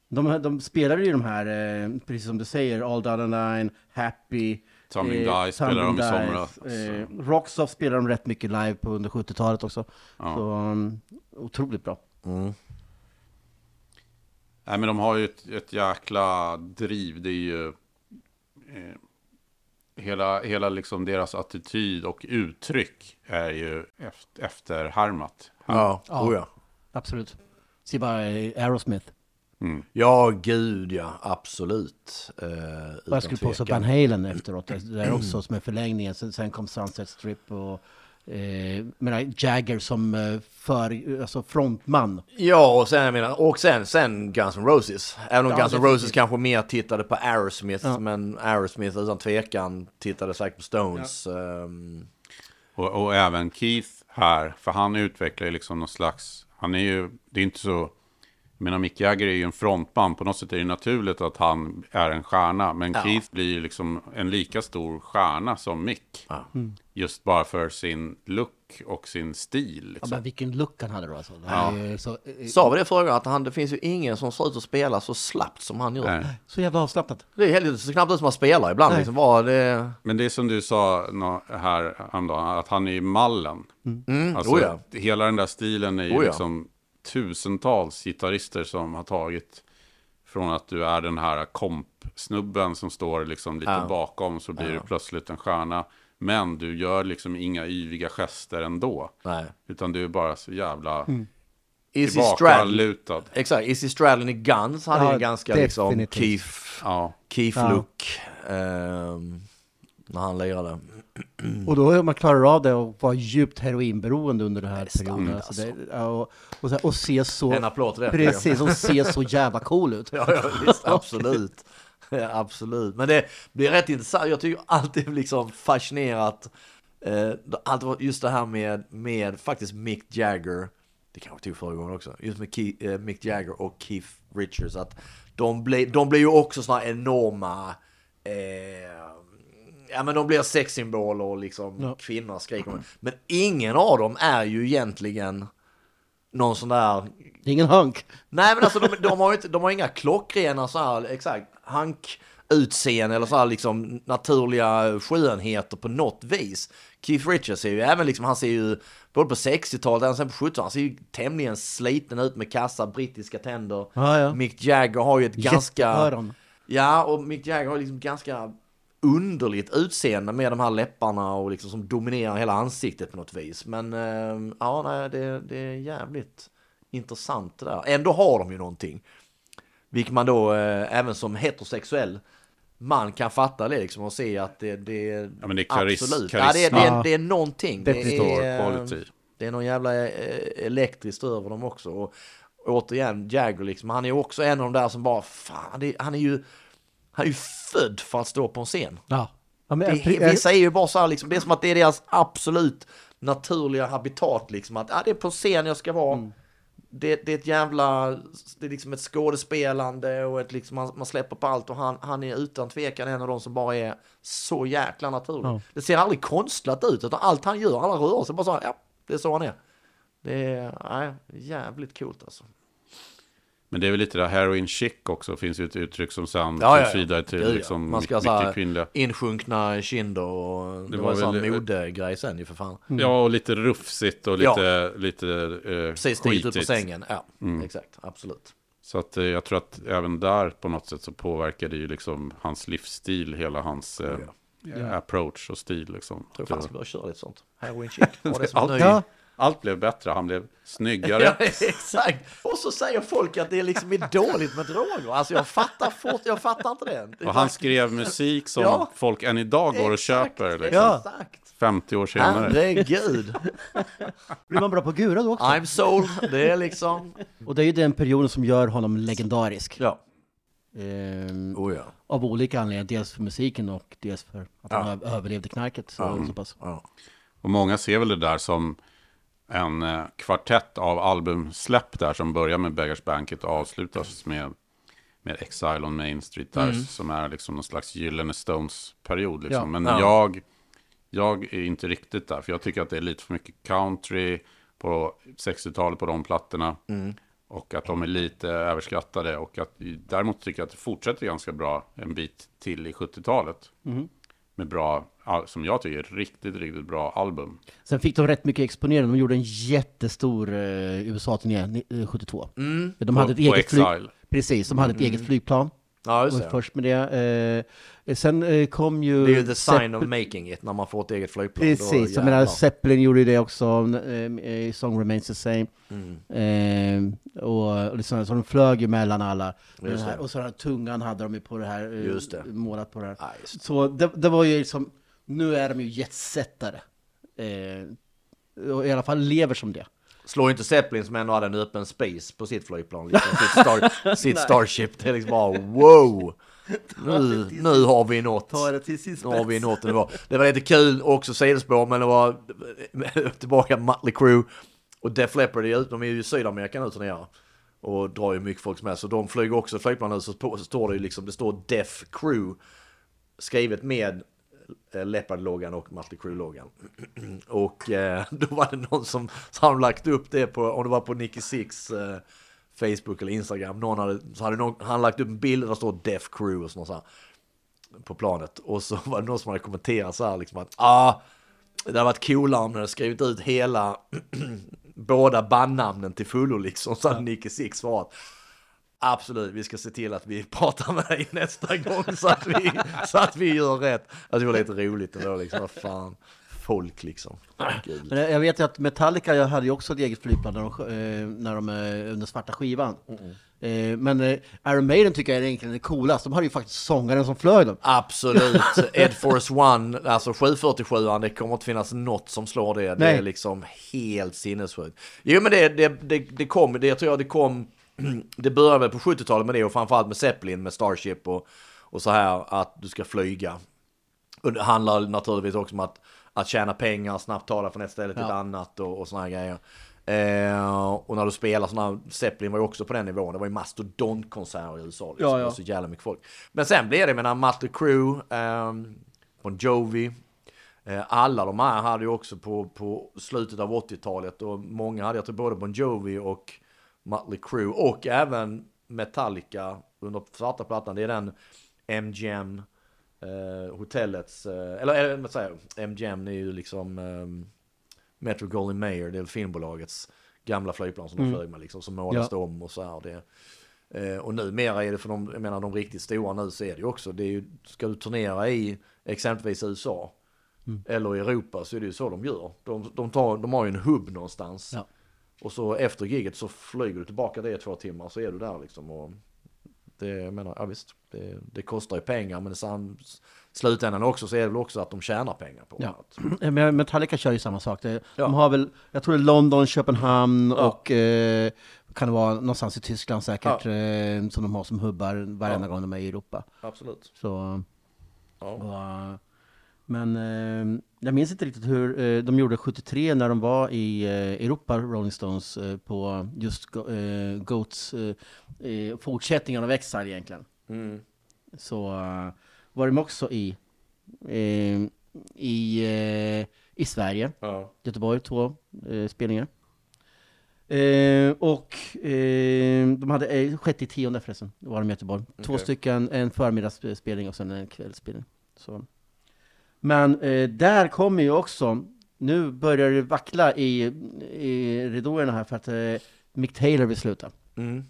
De, de spelade ju de här, eh, precis som du säger, All Down the Line, Happy. Tumbling eh, Dice spelade de i somras. Eh, Rocksoft spelade de rätt mycket live på under 70-talet också. Ja. Så um, otroligt bra. Mm. Nej, men de har ju ett, ett jäkla driv. Det är ju... Eh, hela hela liksom deras attityd och uttryck är ju efter, efterhärmat. Ja, Ja. Oh, ja. Absolut. Se bara eh, Aerosmith. Mm. Ja, gud ja, absolut. Eh, jag skulle påstå. Van Halen efteråt, det där också som är förlängningen. Sen, sen kom Sunset Strip och eh, menar, Jagger som eh, för, alltså frontman. Ja, och sen, jag menar, och sen, sen Guns N' Roses. Även om Ja, Guns N'. Roses kanske mer tittade på Aerosmith, Ja. men Aerosmith utan tvekan tittade säkert på Stones. ehm, Och, och även Keith här, för han utvecklar ju liksom någon slags, han är ju, det är inte så, jag menar Mick Jagger är ju en frontman, på något sätt är det naturligt att han är en stjärna, men Ja. Keith blir ju liksom en lika stor stjärna som Mick. Ja. Just bara för sin look och sin stil. Ja, Liksom. men vilken look han hade då alltså. Är så, eh, Sa vi det förra att han, det finns ju ingen som ser ut att spela så slappt som han gör. Nej. så jävla avslappnat. Det är helt, ser knappt ut som han spelar ibland. Nej. Liksom, var det... Men det är som du sa här häromdagen, att han är i mallen. Mm, Alltså, oh ja. hela den där stilen är ju Oh ja. liksom tusentals gitarrister som har tagit från att du är den här komp-snubben som står liksom lite Ja. bakom så blir Ja. du plötsligt en stjärna. Men du gör liksom inga yviga gester ändå. Nej. Utan du är bara så jävla Stradlin, tillbakalutad. exakt, Izzy Stradlin i Guns hade Ja, ju en ganska liksom definitivt. Keith, Ja. Keith Ja. ehm, när han lirade. Och då är man klarar av det och vara djupt heroinberoende under den här Det perioden. Alltså det, ja, och, och, så här, och se så... En applåd till det. Precis, och se så jävla cool ut. <laughs> Ja, ja visst, absolut. Ja, absolut. Men det blir rätt intressant. Jag tycker alltid liksom fascinerat. Eh, allt var just det här med, med faktiskt Mick Jagger. Det kanske tog förra gången också. Just med Ke- eh, Mick Jagger och Keith Richards. Att de blir, de blir ju också här enorma... Eh, ja men de blir sexsymboler och liksom Ja. kvinnor skriker. Men ingen av dem är ju egentligen någon sån där är ingen hunk. Nej men alltså de, de har ju inte, de har inga klockrena så här, exakt, hank utseende eller så här liksom naturliga skönheter på något vis. Keith Richards ser ju även liksom, han ser ju både på 60-talet och sen på 70-talet, han ser ju tämligen sliten ut med kassa brittiska tänder. Ja, ja. Mick Jagger har ju ett ganska... Jätteöron. Ja, och Mick Jagger har liksom ganska underligt utseende med de här läpparna och liksom som dominerar hela ansiktet på något vis. Men eh, ja, nej, det, det är jävligt intressant det där. Ändå har de ju någonting. Vilket man då eh, även som heterosexuell man kan fatta det liksom och se att det, det Ja, men det är karis- absolut. Ja, det, är- det, karisma. är, det är någonting. Det Definitivt. är, eh, quality. det är någon jävla eh, elektriskt över dem också. Och återigen, Jagger liksom, han är ju också en av de där som bara, fan, det, han är ju, han är ju född för att stå på en scen. Ja. ja men, Det, vissa är ju bara så här, liksom, det är som att det är deras absolut naturliga habitat, liksom, att ja, det är på scen jag ska vara. Mm. Det, det är ett jävla, det är liksom ett skådespelande och ett liksom, man, man släpper på allt och han, han är utan tvekan en av de som bara är så jäkla naturlig. Ja. Det ser aldrig konstlat ut, utan allt han gör, alla rörelser, bara så här, ja, det är så han är. Det är nej, jävligt coolt alltså. Men det är väl lite det här heroin chic också. finns ju ett uttryck som sen Ja, ja, ja. vidare till ja. liksom Man ska mycket ha så här kvinnliga. insjunkna kinder och det, Det var, var en sån väl- modegrej sen ju för fan. Ja, och lite rufsigt och Ja. lite, lite eh, Precis stiget ut på skitigt. sängen, ja Mm. exakt, absolut. Så att eh, jag tror att även där på något sätt så påverkar det ju liksom hans livsstil, hela hans eh, eh, approach och stil liksom. Jag tror Det fan ska börja köra lite sånt. Heroin chic. Var <laughs> det som Allt- ny- Ja. Allt blev bättre, han blev snyggare. <laughs> Ja, exakt. Och så säger folk att det är liksom är dåligt med droger. Alltså jag fattar fort, jag fattar inte det. Och han skrev musik som Ja. folk än idag går och Exakt, köper liksom, Ja. Exakt. 50 år senare. Herregud. <laughs> Blir man bra på gura då också? I'm sold. Det är liksom... Och det är ju den perioden som gör honom legendarisk. Ja. Ehm, Oh ja. av olika anledningar. Dels för musiken och dels för att han överlevde knarket. Så, så pass. ja. Och många ser väl det där som en eh, kvartett av albumsläpp där som börjar med Beggars Banquet och avslutas med, med Exile on Main Street där som är liksom någon slags gyllene Stones-period. Liksom. Ja. Men Ja. jag, jag är inte riktigt där, för jag tycker att det är lite för mycket country på 60-talet på de plattorna. Och att de är lite överskattade. Och att, däremot tycker jag att det fortsätter ganska bra en bit till i 70-talet. Med bra, som jag tycker, riktigt, riktigt bra album. Sen fick de rätt mycket exponering. De gjorde en jättestor eh, USA-turné ni- eh, 72. Mm. De På- hade ett på eget flyg. Exile. Precis, de hade ett eget flygplan. Ja, just det. först med det. Eh, sen eh, kom ju... Det är ju the sign Zepp- of making it när man får ett eget flygplan. Precis, jag menar. Zeppelin gjorde ju det också, eh, Song Remains the Same. Mm. Eh, och och liksom, så de flög ju mellan alla. Här, det. och så den här tungan hade de ju på det här, eh, Just det. målat på det här. Ja, just Så det, det var ju liksom, nu är de ju jetsättare. Eh, och i alla fall lever som det. Slår inte Zeppelin som ändå hade en öppen space på sitt flygplan, liksom, sitt, star, <laughs> sitt Starship. Det är liksom bara wow! Nu, nu har vi nått. det till sin Nu har vi nått en nivå. Det var lite kul, också sidospår, men det var <laughs> tillbaka Mötley Crüe och Def Leppard, är ut- de är ju i Sydamerika nu turnerar. Och drar ju mycket folk med, så de flyger också flygplan nu, så, står det ju liksom, det står Def Crew skrivet med Leopard-loggan och Mötley Crüe-loggan. <clears throat> och eh, <laughs> då var det någon som, som lagt upp det på, om det var på Nicky Six eh, Facebook eller Instagram, någon hade, så hade någon, han lagt upp en bild där det står Def Crew och sånt så här på planet. Och så var det någon som hade kommenterat så här liksom att ah, det hade varit coolare om de hade skrivit ut hela <clears throat> båda bandnamnen till fullo liksom. Så hade Nicky Six svarat Absolut, vi ska se till att vi <laughs> pratar med dig nästa gång så att vi, så att vi gör rätt. Alltså, det var lite roligt ändå liksom, vad fan. Folk liksom. Gud. Men jag vet ju att Metallica jag hade ju också ett eget flygplan när de, eh, när de eh, under svarta skivan. Eh, men Iron Maiden tycker jag är egentligen är coolast. De hade ju faktiskt sångaren som flög dem. Absolut, <laughs> Ed Force One, alltså 747 det kommer inte finnas något som slår det. Det är Nej. liksom helt sinnessjukt. Jo men det, det, det, det kom, det jag tror jag det kom, <clears throat> det började väl på 70-talet med det och framförallt med Zeppelin, med Starship och, och så här att du ska flyga. Och det handlar naturligtvis också om att, att tjäna pengar, snabbt ta dig från ett ställe till ett Ja. annat och, och såna här grejer. Eh, och när du spelar sådana, Zeppelin var ju också på den nivån, det var ju mastodontkonserter i USA liksom. Ja, ja. Det var så jävla mycket folk. Men sen blev det, menar, Mötley Crüe, eh, Bon Jovi, eh, alla de här hade ju också på, på slutet av 80-talet och många hade, jag tror både Bon Jovi och Mötley Crüe och även Metallica under svarta plattan, det är den MGM eh, hotellets, eh, eller, eller vad säger MGM är ju liksom eh, Metro Goldwyn Mayer, det är filmbolagets gamla flygplan som de flög med liksom, som målas Ja. om och så här. Det, eh, och numera är det för de, jag menar de riktigt stora nu så är det ju också, det är ju, ska du turnera i exempelvis USA eller i Europa så är det ju så de gör. De, de, tar, de har ju en hubb någonstans. Ja. Och så efter giget så flyger du tillbaka det i två timmar så är du där liksom. Och det, jag menar, ja visst, det, det kostar ju pengar men i sam- slutändan också så är det väl också att de tjänar pengar på Ja. det. <clears throat> Men Metallica kör ju samma sak. Det- Ja. De har väl, jag tror det är London, Köpenhamn Ja. och eh, kan det vara någonstans i Tyskland säkert eh, som de har som hubbar varenda gång de är i Europa. Absolut. Så, Ja. och, men eh, jag minns inte riktigt hur eh, de gjorde 73 när de var i eh, Europa, Rolling Stones, eh, på just eh, Goats eh, fortsättningen av Exile egentligen. Mm. Så var de också i, i, i Sverige. Ja. Göteborg, två spelningar. Och de hade eh, sjätte i tionde förresten, var de i Göteborg. Två Okej. stycken, en förmiddagsspelning och sen en kvällsspelning. Så. Men eh, där kommer ju också, nu börjar det vackla i, i ridåerna här för att eh, Mick Taylor vill sluta. Mm.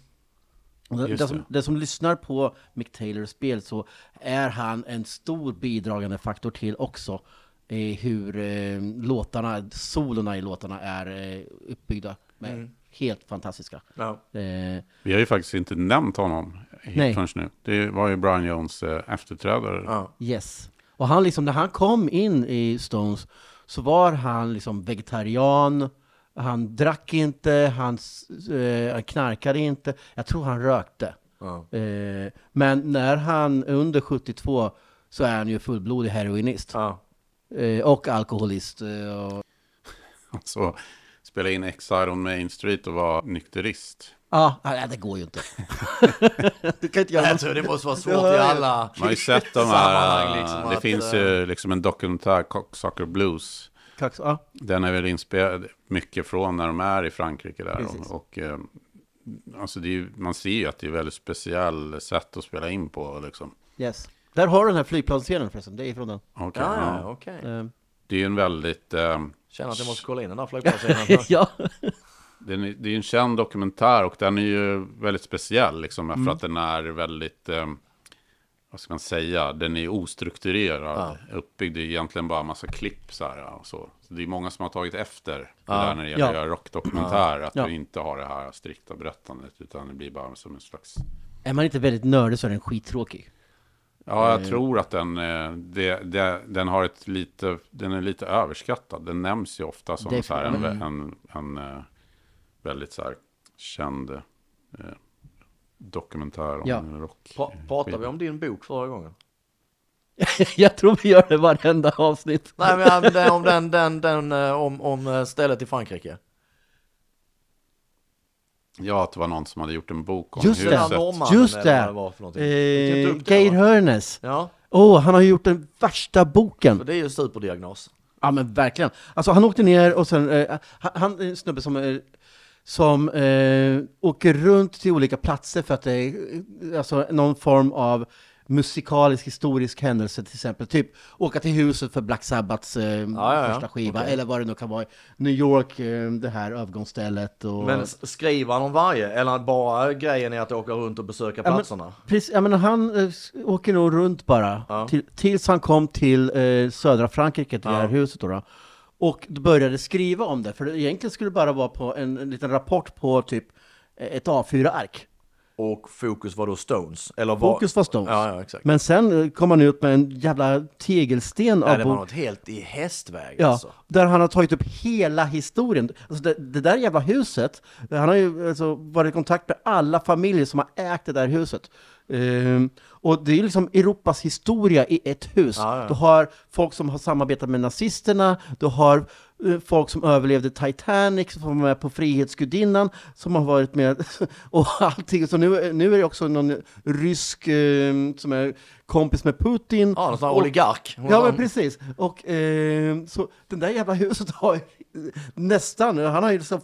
Den, som, det. den som lyssnar på Mick Taylors spel så är han en stor bidragande faktor till också eh, hur eh, låtarna, solorna i låtarna är eh, uppbyggda. Med Mm. Helt fantastiska. Ja. Eh, Vi har ju faktiskt inte nämnt honom förrän nu. Det var ju Brian Jones eh, efterträdare. Ja. yes. Och han liksom, när han kom in i Stones så var han liksom vegetarian, han drack inte, han, eh, han knarkade inte, jag tror han rökte. Ja. Eh, men när han under 72 så är han ju fullblodig heroinist. Ja. Eh, och alkoholist. Eh, och, <laughs> Så spela in Exile on Main Street och vara nykterist. ah, nej, det går ju inte. <laughs> du kan inte göra Jag tror det måste vara svårt i alla <laughs> Man har ju sett de här, liksom, det att, finns eh, ju liksom en dokumentär, Cocksucker Blues. Kax, ah, Den är väl inspelad mycket från när de är i Frankrike där. Precis. Och, och eh, alltså det är, ju- man ser ju att det är väldigt speciell sätt att spela in på. Liksom. yes. Där har du den här flygplansscenen förresten, det är från den. Okej, Ja, ja. ja, okej. Eh, Det är ju en väldigt, eh, Känner att jag måste kolla in den där flygplatsen. <laughs> ja. den är, det är ju en känd dokumentär och den är ju väldigt speciell. Liksom, Mm. För att den är väldigt, eh, vad ska man säga, den är ostrukturerad. Uppbyggd, det är egentligen bara en massa klipp så här. ja, Och så. så det är många som har tagit efter det Ja. där när det gäller att Ja. göra rockdokumentär. Att Ja. du inte har det här strikta berättandet, utan det blir bara som en slags Är man inte väldigt nördig så är den skittråkig. Ja, jag tror att den, eh, det, det, den har ett lite, den är lite överskattad. Den nämns ju ofta som så här en, en, en, eh, väldigt så här känd eh, dokumentär om Ja. rock. Pra- Pratade vi om din bok förra gången? <laughs> jag tror vi gör det varenda avsnitt. Nej men om <laughs> den, den, den, eh, om, om eh, stället i Frankrike. Ja, att det var någon som hade gjort en bok om Just det. Den här huset. norrmannen Just det. det Eh, upp det, Geir? Hörnes. Ja, Åh, han har ju gjort den värsta boken. för det är ju superdiagnos. Ja men verkligen. Alltså han åkte ner och sen, eh, han, han är en snubbe som, eh, som eh, åker runt till olika platser för att det är eh, alltså, någon form av musikalisk historisk händelse till exempel. Typ åka till huset för Black Sabbaths eh, ja, ja. första skiva, Okej. eller vad det nu kan vara. New York, eh, det här övergångsstället. Och... Men skriver han om varje? Eller bara grejen är att åka runt och besöka men- platserna? Precis, jag menar, han eh, åker nog runt bara, Ja. till, tills han kom till eh, södra Frankrike, till det Ja. här huset då, då. Och började skriva om det, för det egentligen skulle det bara vara på en, en liten rapport på typ eh, ett A4-ark. Och fokus var då Stones? Eller var... Fokus var Stones. Ja, ja, exakt. Men sen eh, kom han ut med en jävla tegelsten Nej, av det var något helt i hästväg Ja, alltså. där han har tagit upp hela historien. Alltså det, det där jävla huset, han har ju alltså varit i kontakt med alla familjer som har ägt det där huset. Ehm, och det är liksom Europas historia i ett hus. Ja, ja. Du har folk som har samarbetat med nazisterna, du har folk som överlevde Titanic, som var med på Frihetsgudinnan, som har varit med, <laughs> och allting. Så nu, nu är det också någon rysk eh, som är kompis med Putin. Ja, någon sån här oligark. Ja, men precis. Och eh, så den där jävla huset har nästan, han har ju liksom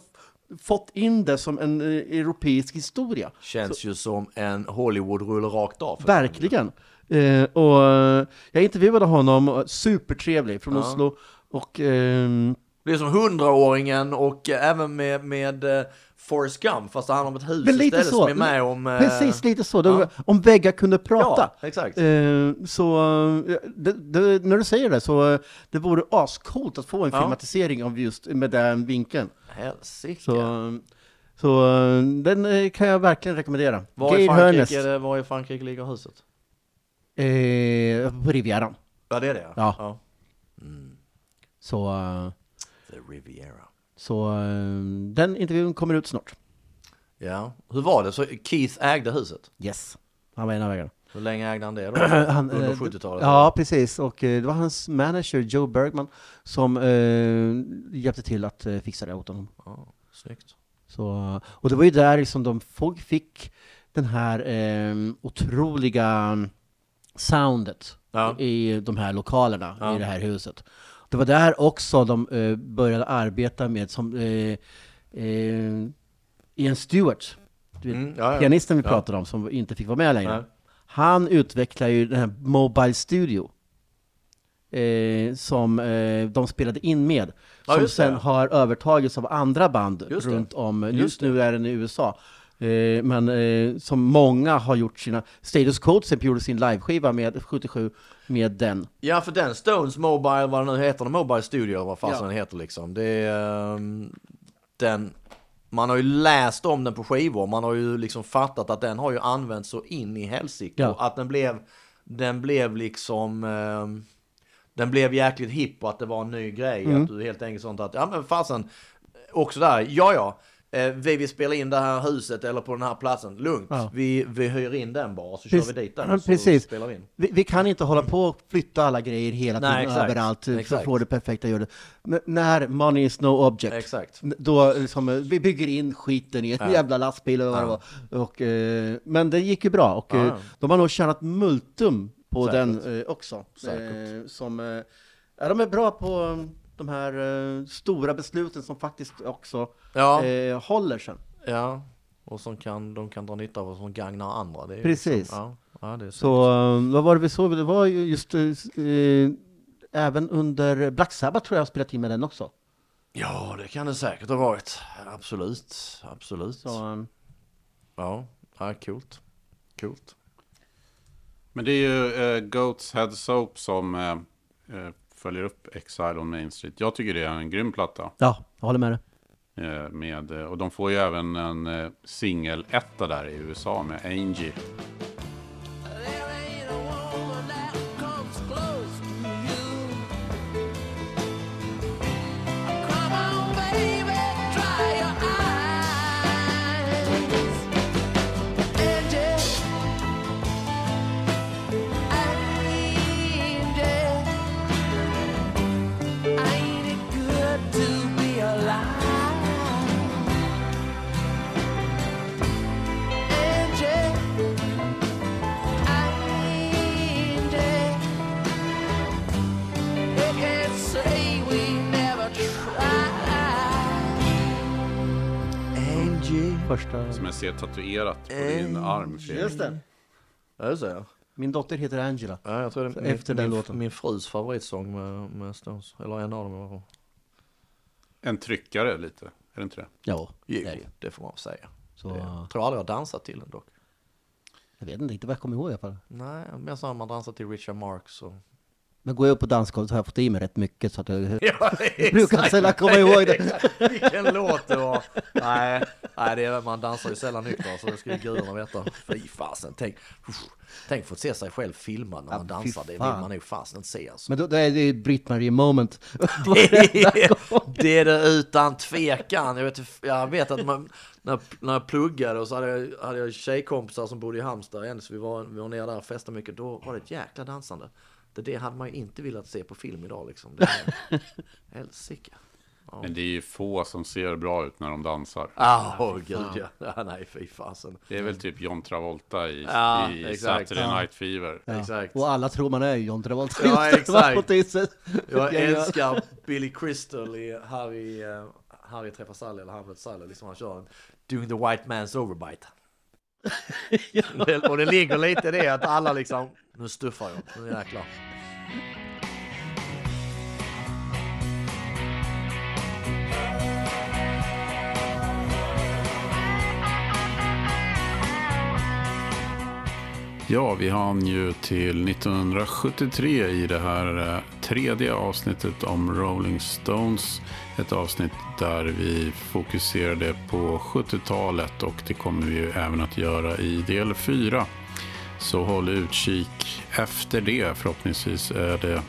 fått in det som en eh, europeisk historia. Känns ju som en Hollywood-rulle rakt av. Verkligen. Eh, och eh, jag intervjuade honom, supertrevlig, från Ja. Oslo. Och ehm, Det är som hundraåringen och eh, även med, med eh, Forrest Gump, fast det handlar om ett hus Men lite så. som är med om... eh, precis lite så, ja. om väggar kunde prata. Ja, exakt. Så det, det, när du säger det så det vore ascoolt att få en Ja. filmatisering av just med den vinkeln. Helsike. Så, så den kan jag verkligen rekommendera. Var i Frankrike, det, var i Frankrike ligger huset? eh, på Rivieran. Ja, det är det Ja. ja. Så, eh, The Riviera. så eh, den intervjun kommer ut snart. Ja, hur var det? Så Keith ägde huset? Yes, han var en av vägarna. Hur länge ägde han det då? <clears throat> Han, Under eh, 70-talet? Ja, precis. Och eh, det var hans manager Joe Bergman som eh, hjälpte till att eh, fixa det åt honom. Ja, snyggt. Så, och det var ju där liksom de folk fick den här eh, otroliga soundet Ja. i de här lokalerna Ja. i det här huset. Det var där också de eh, började arbeta med som eh, eh, Ian Stewart, du vet, Mm, ja, ja. pianisten vi Ja. pratade om som inte fick vara med längre. Han utvecklar ju den här Mobile Studio. Eh, som eh, de spelade in med. Ja, som det, sen ja. har övertagits av andra band Just det. runt om. Just Just nu är den i USA. Eh, men eh, som många har gjort sina... Status Code till exempel gjorde sin liveskiva med 77 med den. Ja, för den Stones Mobile, vad det nu heter, Mobile Studio, vad fasen Ja. den heter liksom. Det är ehm, den, man har ju läst om den på skivor, man har ju liksom fattat att den har ju använts så in i helsike. Ja. Och att den blev, den blev liksom, ehm, den blev jäkligt hipp och att det var en ny grej. Mm. Att du helt enkelt sånt att, ja men fasen, också där, ja ja. Eh, Vi vill spela in det här huset eller på den här platsen, lugnt. Ja. Vi, vi hyr in den bara, så kör Precis. vi dit den och så precis. spelar vi in. Vi, vi kan inte hålla på och flytta alla grejer hela Nej, tiden exakt. överallt för att få det perfekta ljudet. När money is no object. Exakt. Då liksom, eh, vi bygger in skiten i en Ja. jävla lastbil och vad det var. Och, eh, men det gick ju bra och Ja, eh, de har nog tjänat multum på Säkert. den eh, också. Säkert. Eh, som, ja, de är bra på de här eh, stora besluten som faktiskt också Ja. eh, håller sen. Ja, och som kan, de kan dra nytta av och som gagnar andra. Det Precis. Liksom, ja, ja, det är så. Så eh, vad var det vi såg? Det var ju just eh, eh, även under Black Sabbath tror jag jag spelat in med den också. Ja, det kan det säkert ha varit. Absolut, absolut. Så, Ja, ja, coolt. Coolt. Men det är ju eh, Goats Head Soap som eh, följer upp Exile on Main Street. Jag tycker det är en grym platta. ja, jag håller med dig. Eh, med, eh, och de får ju även en eh, singel-etta där i USA med Angie. Första... Som jag ser tatuerat på din arm. Fredrik. Just det. Ja, det ser jag. Min dotter heter Angela. Ja, jag tror det är min, efter den min, låten. min frus favoritsång med, med Stones. Eller en av dem i alla fall. En tryckare lite, är det inte det? Ja, Jo, det är det. det får man säga. Så, Det- Jag tror aldrig jag har dansat till den dock. jag vet inte riktigt vad jag kommer ihåg i alla fall. Nej, men så har man dansat till Richard Marx och... Men går jag upp på dansgolvet så har jag fått i mig rätt mycket så att jag <laughs> Ja, <laughs> brukar sällan komma ihåg det. Vilken låt det var! <laughs> Nej, nej det är, man dansar ju sällan nykter så det ska ju gudarna veta. Fy fasen, tänk, tänk få se sig själv filmad när man Ja, dansar. Det vill man nog fasen inte se alltså. Men då, då är det Britt-Marie moment. Det är, det är det utan tvekan. Jag vet, jag vet att man, när, när jag pluggade och så hade jag, hade jag tjejkompisar som bodde i Halmstad igen, så vi var, vi var nere där och festade mycket. Då var det ett jäkla dansande. Det, det hade man ju inte velat se på film idag liksom. Det är- <laughs> Helsike. Men det är ju få som ser bra ut när de dansar. Ah, åh gud ja. ja. Nej, fy fasen. Det är väl typ John Travolta i, Ja, i exakt. Saturday Ja. Night Fever. Exakt. Och alla tror man är John Travolta. Ja, <laughs> exakt. Jag Ja, ja. älskar Billy Crystal i Harry, uh, Harry träffar Sally eller Harry Sally. Liksom han kör en Doing the white man's overbite ja. <laughs> och det ligger lite i det att alla liksom, nu stuffar jag, nu jäklar. Ja, vi hann ju till 1973 i det här eh, tredje avsnittet om Rolling Stones. Ett avsnitt där vi fokuserade på 70-talet och det kommer vi ju även att göra i del 4. Så håll utkik efter det. Förhoppningsvis är det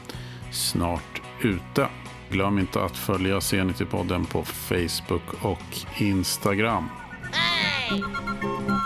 snart ute. Glöm inte att följa Zenity-podden på Facebook och Instagram. Hey!